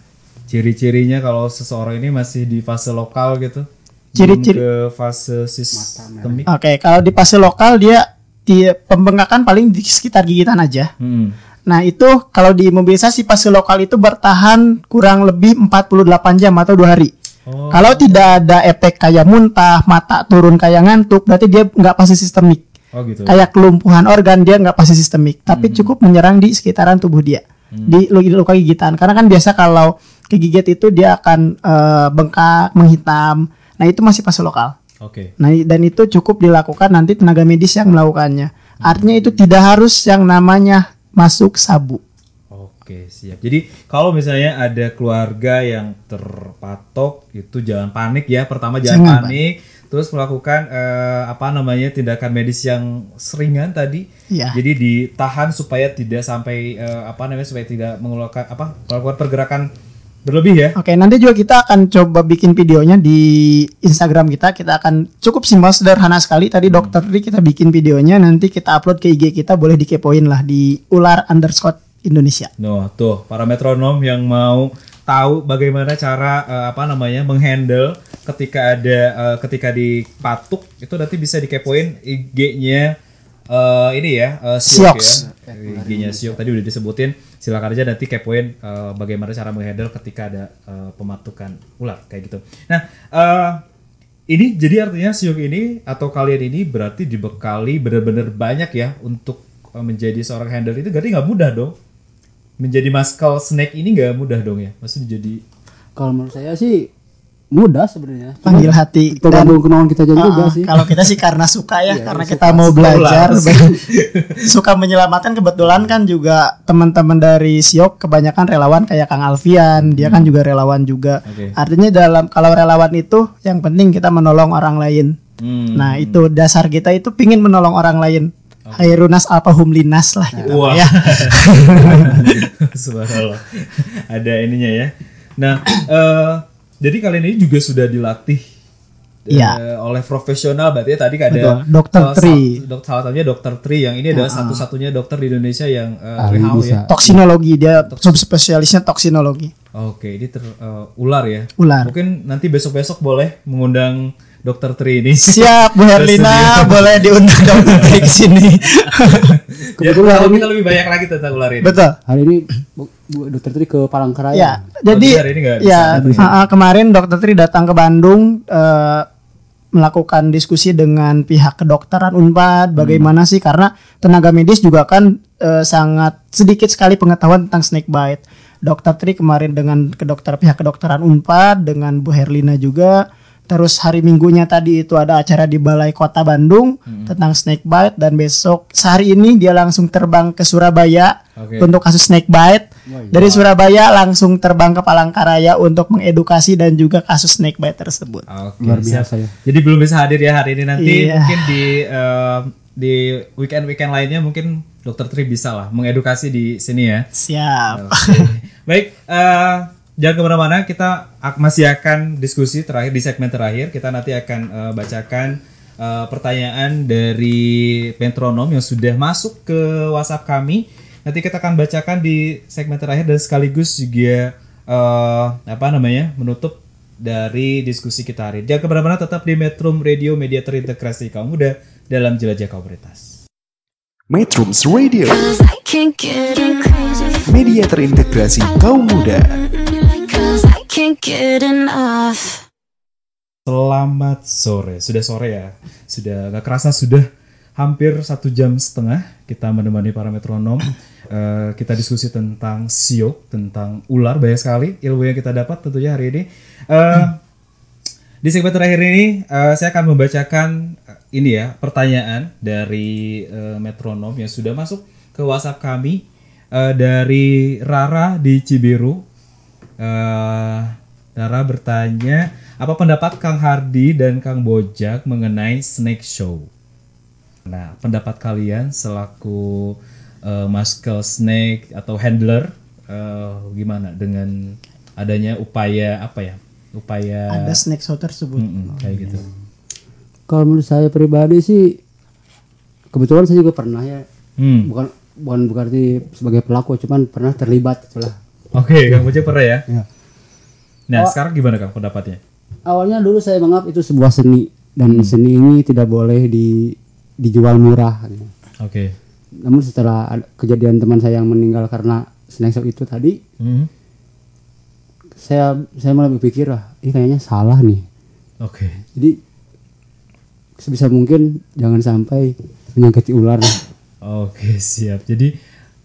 ciri-cirinya kalau seseorang ini masih di fase lokal gitu Ciri-ciri- ke fase sistemik Oke, kalau di fase lokal dia di pembengkakan paling di sekitar gigitan aja. hmm. Nah, itu kalau di mobilisasi fase lokal itu bertahan kurang lebih 48 jam atau dua hari. Oh. Kalau tidak ada efek kayak muntah, mata turun kayak ngantuk, berarti dia nggak pasti sistemik. oh gitu Kayak kelumpuhan organ dia nggak pasti sistemik, tapi cukup menyerang di sekitaran tubuh dia. Di lu- luka gigitan. Karena kan biasa kalau kegigit itu dia akan eh, bengkak, menghitam. Nah, itu masih fase lokal. oke Nah, dan itu cukup dilakukan nanti tenaga medis yang melakukannya. Artinya itu tidak harus yang namanya masuk sabu. Oke, siap. Jadi kalau misalnya ada keluarga yang terpatok itu jangan panik ya. Pertama jangan, Jangan panik, terus melakukan eh, apa namanya tindakan medis yang seringan tadi. Iya. Jadi ditahan supaya tidak sampai eh, apa namanya supaya tidak mengeluarkan apa melakukan pergerakan berlebih ya. Oke, nanti juga kita akan coba bikin videonya di Instagram kita. Kita akan cukup simpel sederhana sekali. Tadi dokter Tri kita bikin videonya, nanti kita upload ke IG kita, boleh dikepoin lah di ular underscore Indonesia. No, tuh para metronom yang mau tahu bagaimana cara eh, apa namanya menghandle ketika ada eh, ketika dipatuk itu nanti bisa dikepoin IG-nya eh, ini ya eh, Siok ya. IG-nya Siok tadi udah disebutin. Silakan aja nanti kepoin eh, bagaimana cara menghandle ketika ada eh, pematukan ular kayak gitu. Nah, eh, ini jadi artinya Siok ini atau kalian ini berarti dibekali benar-benar banyak ya untuk menjadi seorang handler itu. Berarti nggak mudah dong. Menjadi maskal snake ini nggak mudah dong ya. Maksudnya jadi Kalau menurut saya sih mudah sebenarnya. Panggil hati dan Tergantung kemauan kita aja juga Ah, sih. kalau kita sih karena suka ya, Iya, karena suka. kita mau belajar, Suka. suka menyelamatkan. Kebetulan kan juga teman-teman dari Siok kebanyakan relawan kayak Kang Alfian, dia kan juga relawan juga. Oke. Artinya dalam kalau relawan itu yang penting kita menolong orang lain. hmm, Nah itu dasar kita itu pingin menolong orang lain. Hairunas alpahum linas lah gitu Wah. ya. subhanallah ada ininya ya nah eh, jadi kalian ini juga sudah dilatih eh, Iya. oleh profesional berarti ya tadi ada Betul, Dr. salah Tri. dok, salah satunya dokter Tri yang ini adalah satu-satunya dokter di Indonesia yang Ahli WHO ya Toksinologi dia subspesialisnya toksinologi. oke ini ter, eh, ular ya Ular. mungkin nanti besok-besok boleh mengundang dokter Tri ini Siap Bu Herlina, boleh diundang dokter Tri ke sini. Ya, Kebetulan ini- kita lebih banyak lagi tentang ular ini Betul. Hari ini Bu, dokter Tri ke Palangkaraya. Ya, jadi hari ini bisa ya ah, ah, kemarin dokter Tri datang ke Bandung eh, melakukan diskusi dengan pihak kedokteran Unpad bagaimana sih karena tenaga medis juga kan eh, sangat sedikit sekali pengetahuan tentang snake bite. Dokter Tri kemarin dengan kedokter pihak kedokteran Unpad dengan Bu Herlina juga Terus hari Minggunya tadi itu ada acara di Balai Kota Bandung tentang snake bite dan besok sehari ini dia langsung terbang ke Surabaya Oke. untuk kasus snake bite. Dari Surabaya langsung terbang ke Palangkaraya untuk mengedukasi dan juga kasus snake bite tersebut. Oke, Luar biasa ya. Jadi belum bisa hadir ya hari ini nanti Iya. mungkin di eh, di weekend weekend lainnya mungkin Dokter Tri bisa lah mengedukasi di sini ya. Siap. Baik, eh, jangan ke mana-mana. Kita masih akan diskusi terakhir di segmen terakhir. Kita nanti akan eh, bacakan eh, pertanyaan dari metronom yang sudah masuk ke WhatsApp kami. Nanti kita akan bacakan di segmen terakhir dan sekaligus juga eh, apa namanya menutup dari diskusi kita hari. ini. Jangan ke mana-mana, tetap di Metrum Radio Media Terintegrasi kaum muda dalam jelajah komunitas. Metrums Radio, media terintegrasi kaum muda. Selamat sore, sudah sore ya, sudah gak kerasa sudah hampir satu jam setengah kita menemani para metronom. Eh, kita diskusi tentang siok, tentang ular banyak sekali ilmu yang kita dapat tentunya hari ini. Eh, di segmen terakhir ini eh, saya akan membacakan eh, ini ya pertanyaan dari eh, metronom yang sudah masuk ke WhatsApp kami eh, dari Rara di Cibiru. Eh, Rara bertanya, apa pendapat Kang Hardi dan Kang Bojak mengenai Snake Show? Nah, pendapat kalian selaku uh, muscle snake atau handler eh, gimana dengan adanya upaya apa ya? Upaya Ada snake show tersebut. Mm-mm, kayak gitu. Kalau menurut saya pribadi sih kebetulan saya juga pernah ya. Hmm. Bukan bukan berarti sebagai pelaku, cuman pernah terlibat itulah. Oke, Kang Bojak pernah ya? Ya. Nah, sekarang gimana Kang pendapatnya? Awalnya dulu saya menganggap itu sebuah seni dan seni ini tidak boleh di dijual murah. Oke. Namun setelah kejadian teman saya yang meninggal karena snake shop itu tadi, Hmm. saya saya malah berpikir wah ini kayaknya salah nih. Oke. Jadi sebisa mungkin jangan sampai menyakiti ular. Oke, siap. Jadi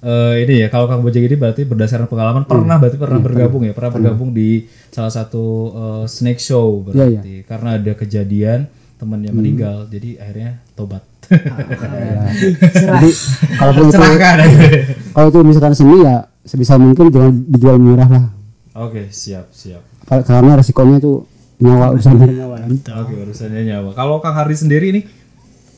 eh, ini ya kalau Kang Bojang ini berarti berdasarkan pengalaman pernah berarti pernah bergabung ya, pernah bergabung di salah satu eh, snake show Iya, berarti karena ada kejadian temannya meninggal, jadi akhirnya tobat. Jadi kalau itu kalau itu misalkan seni ya sebisa mungkin jangan dijual murah lah. Oke, siap, siap. Kar- Karena resikonya itu nyawa urusan nyawa. Oke, urusannya nyawa. Kalau Kang Hardi sendiri ini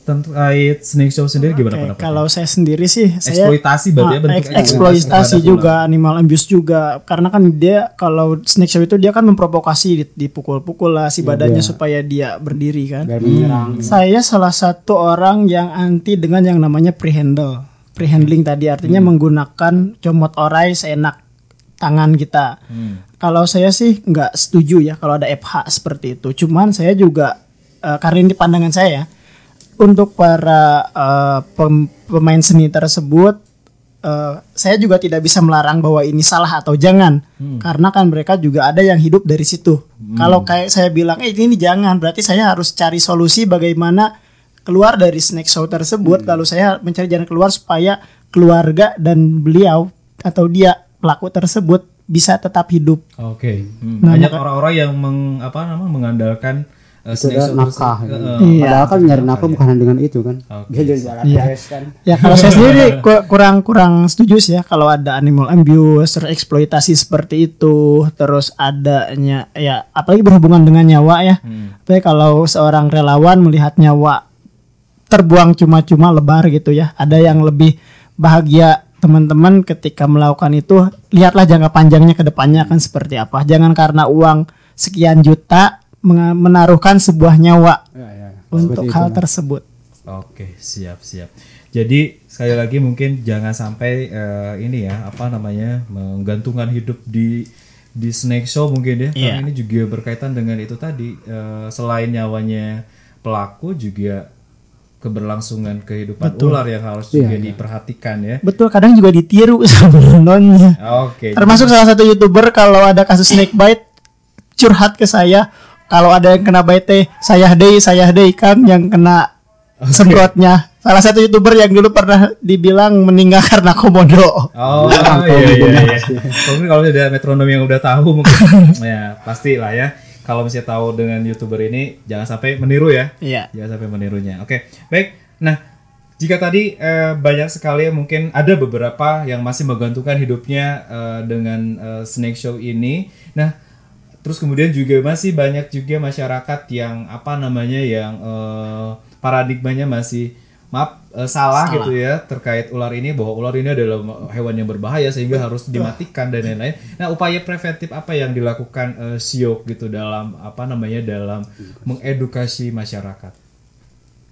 terkait Snake Show sendiri gimana Oke, pendapatnya? kalau saya sendiri sih saya Eksploitasi berarti ya, Ah, bentuk eks- eksploitasi juga animal abuse juga karena kan dia kalau snake show itu dia kan memprovokasi di- dipukul-pukul lah si badannya supaya dia berdiri kan. menyerang Saya salah satu orang yang anti dengan yang namanya pre-handle. Pre-handling tadi artinya menggunakan comot orai seenak tangan kita. Kalau saya sih nggak setuju ya kalau ada FH seperti itu. Cuman saya juga eh, karena ini pandangan saya ya, untuk para eh, pem- pemain seni tersebut eh, saya juga tidak bisa melarang bahwa ini salah atau jangan. Karena kan mereka juga ada yang hidup dari situ. Kalau kayak saya bilang eh ini jangan berarti saya harus cari solusi bagaimana keluar dari snake show tersebut. Lalu saya mencari jalan keluar supaya keluarga dan beliau atau dia pelaku tersebut bisa tetap hidup. Oke. Hmm. Nah, Banyak orang-orang yang meng, apa nama mengandalkan uh, nafkah tersebut. gitu. Eh, Iya. padahal kan nyari nafkah bukan hanya dengan itu kan Oke. dia jadi jualan Iya. kan Ya kalau saya sendiri ku- kurang kurang setuju sih ya kalau ada animal abuse, terus eksploitasi seperti itu, terus adanya ya apalagi berhubungan dengan nyawa ya. Tapi kalau seorang relawan melihat nyawa terbuang cuma-cuma lebar gitu ya, ada yang lebih bahagia teman-teman ketika melakukan itu lihatlah jangka panjangnya ke depannya akan seperti apa. Jangan karena uang sekian juta menaruhkan sebuah nyawa Ya, ya, ya. untuk hal itulah. tersebut. Oke, siap siap. Jadi sekali lagi mungkin jangan sampai eh, ini ya apa namanya menggantungkan hidup di di snake show mungkin ya. Karena Iya. ini juga berkaitan dengan itu tadi eh, selain nyawanya pelaku juga keberlangsungan kehidupan ular yang harus juga diperhatikan ya. Betul, kadang juga ditiru sama nonnya. Oke. Termasuk salah satu youtuber kalau ada kasus snake bite curhat ke saya. Kalau ada yang kena bite, saya deh, saya deh kan yang kena semprotnya. Salah satu youtuber yang dulu pernah dibilang meninggal karena komodo. Oh iya iya iya. Mungkin kalau ada metronom yang udah tahu mungkin ya pasti lah ya. Kalau misalnya tahu dengan youtuber ini jangan sampai meniru ya. Iya. Jangan sampai menirunya. Oke, baik. Nah, jika tadi eh, banyak sekali mungkin ada beberapa yang masih menggantungkan hidupnya eh, dengan eh, snake show ini. Nah, terus kemudian juga masih banyak juga masyarakat yang apa namanya yang eh, paradigmanya masih maaf eh, salah, gitu ya terkait ular ini bahwa ular ini adalah hewan yang berbahaya sehingga harus dimatikan dan lain-lain. Nah, upaya preventif apa yang dilakukan eh, Siok gitu dalam apa namanya dalam mengedukasi masyarakat?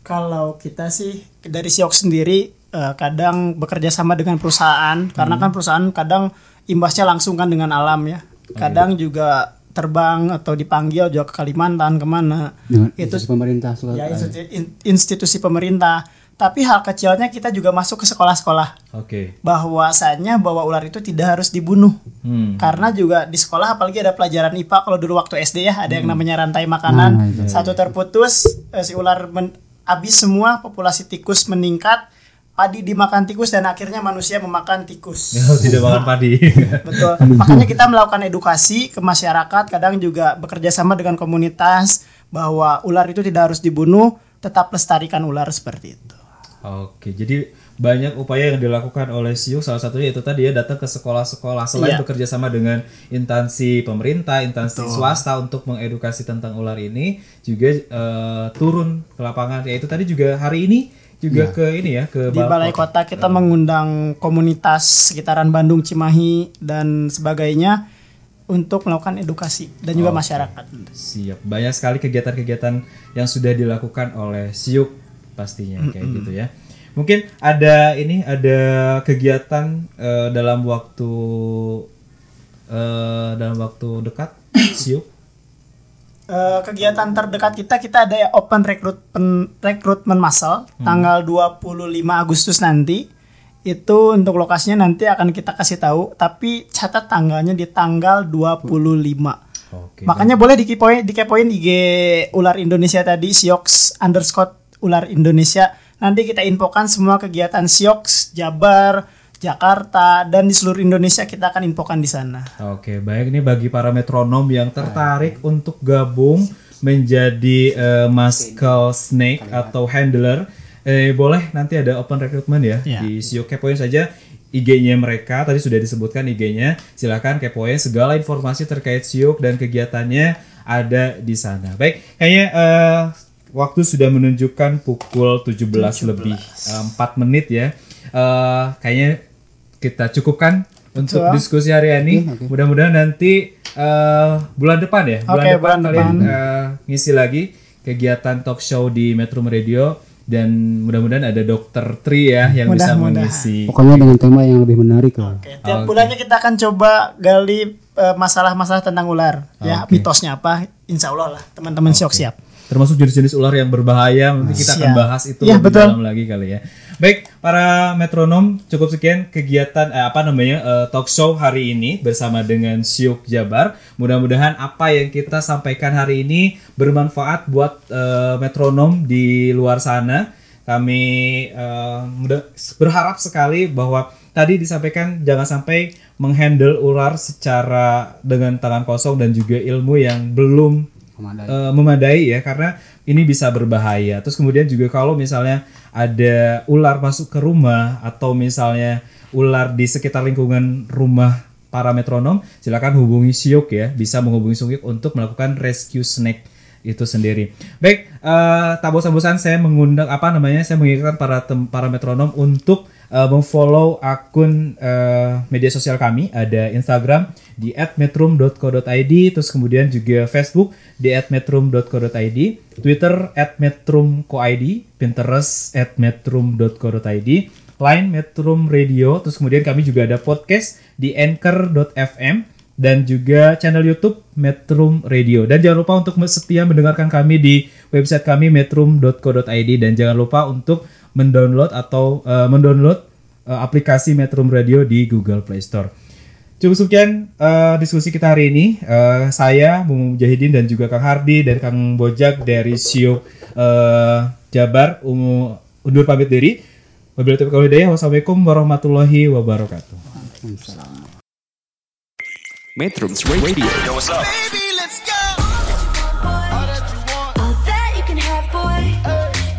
Kalau kita sih dari Siok sendiri eh, kadang bekerja sama dengan perusahaan karena kan perusahaan kadang imbasnya langsung kan dengan alam ya. Kadang juga terbang atau dipanggil juga ke Kalimantan ke mana. dengan Itu institusi pemerintah ya institusi, in- institusi pemerintah. Tapi hal kecilnya kita juga masuk ke sekolah-sekolah Oke. bahwasanya bahwa ular itu tidak harus dibunuh. Hmm. Karena juga di sekolah apalagi ada pelajaran IPA kalau dulu waktu SD ya ada yang namanya rantai makanan. Nah, itu. Satu terputus eh, si ular men- habis semua populasi tikus meningkat, padi dimakan tikus dan akhirnya manusia memakan tikus. Tidak makan padi. Betul. Makanya kita melakukan edukasi ke masyarakat, kadang juga bekerja sama dengan komunitas bahwa ular itu tidak harus dibunuh, tetap lestarikan ular seperti itu. Oke, jadi banyak upaya yang dilakukan oleh SIU salah satunya itu tadi ya datang ke sekolah-sekolah selain Iya. bekerja sama dengan instansi pemerintah, instansi swasta untuk mengedukasi tentang ular ini juga eh, turun ke lapangan. Ya itu tadi juga hari ini juga ke ini ya ke Di balai kota kita mengundang komunitas sekitaran Bandung, Cimahi dan sebagainya untuk melakukan edukasi dan juga masyarakat. Siap. Banyak sekali kegiatan-kegiatan yang sudah dilakukan oleh Siuk pastinya kayak gitu ya. Mungkin ada ini ada kegiatan eh, dalam waktu eh, dalam waktu dekat Siuk. Eh, kegiatan terdekat kita kita ada ya open recruitment recruitment massal tanggal 25 Agustus nanti. Itu untuk lokasinya nanti akan kita kasih tahu, tapi catat tanggalnya di tanggal 25. Oke. Makanya boleh dikepoin dikepoin IG Ular Indonesia tadi Siox underscore Ular Indonesia. Nanti kita infokan semua kegiatan Siox Jabar, Jakarta dan di seluruh Indonesia kita akan infokan di sana. Oke, baik ini bagi para metronom yang tertarik untuk gabung menjadi eh, muscle snake atau handler, eh, boleh nanti ada open recruitment ya Ya. di Sio kepoin saja IG-nya mereka tadi sudah disebutkan IG-nya. Silakan kepoin segala informasi terkait Siok dan kegiatannya ada di sana. Baik, kayaknya eh, waktu sudah menunjukkan pukul 17, lebih eh, 4 menit ya. Eh, kayaknya kita cukupkan untuk diskusi hari ini. Mudah-mudahan nanti eh, bulan depan ya, bulan Oke, depan bulan kalian depan. eh, ngisi lagi kegiatan talk show di Metro Radio dan mudah-mudahan ada Dokter Tri ya yang bisa Mudah-mudahan. mengisi. Pokoknya dengan tema yang lebih menarik lah. Oke, tiap bulannya kita akan coba gali eh, masalah-masalah tentang ular. Ya, Oke. mitosnya apa? Insya Allah lah, teman-teman siok siap. Termasuk jenis-jenis ular yang berbahaya nanti kita akan Siap. bahas itu Iya, lebih betul. dalam lagi kali ya baik para metronom cukup sekian kegiatan eh, apa namanya eh, talk show hari ini bersama dengan Syuk Jabar mudah-mudahan apa yang kita sampaikan hari ini bermanfaat buat eh, metronom di luar sana kami eh, berharap sekali bahwa tadi disampaikan jangan sampai menghandle ular secara dengan tangan kosong dan juga ilmu yang belum Memadai. eh, memadai ya karena ini bisa berbahaya. Terus kemudian juga kalau misalnya ada ular masuk ke rumah atau misalnya ular di sekitar lingkungan rumah para metronom, silakan hubungi Siok ya, bisa menghubungi Siok untuk melakukan rescue snake itu sendiri. Baik, tak bosan-bosan saya mengundang apa namanya, saya mengingatkan para tem- para metronom untuk eh, memfollow akun eh, media sosial kami. Ada Instagram di @metrum.co.id terus kemudian juga Facebook di @metrum.co.id Twitter @metrumcoid Pinterest @metrum.co.id Line Metrum Radio terus kemudian kami juga ada podcast di anchor.fm dan juga channel YouTube Metrum Radio. Dan jangan lupa untuk setia mendengarkan kami di website kami metrum.co.id dan jangan lupa untuk mendownload atau eh, mendownload eh, aplikasi Metrum Radio di Google Play Store. Cukup sekian eh, diskusi kita hari ini. Eh, saya Mumu Mujahidin dan juga Kang Hardi dan Kang Bojak dari Sio eh, Jabar Umu undur pamit diri. Wabillahi taufiq wal hidayah. Wassalamualaikum warahmatullahi wabarakatuh. Metrums Radio Baby, let's go. All that you can have, boy.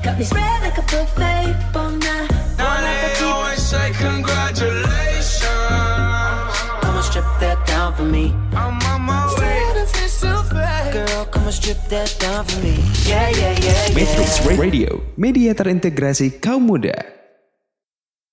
Got me spread me. I'm on my way. Girl, come and strip that down for me. Yeah, yeah, yeah, yeah. Metrums Radio Media terintegrasi kaum muda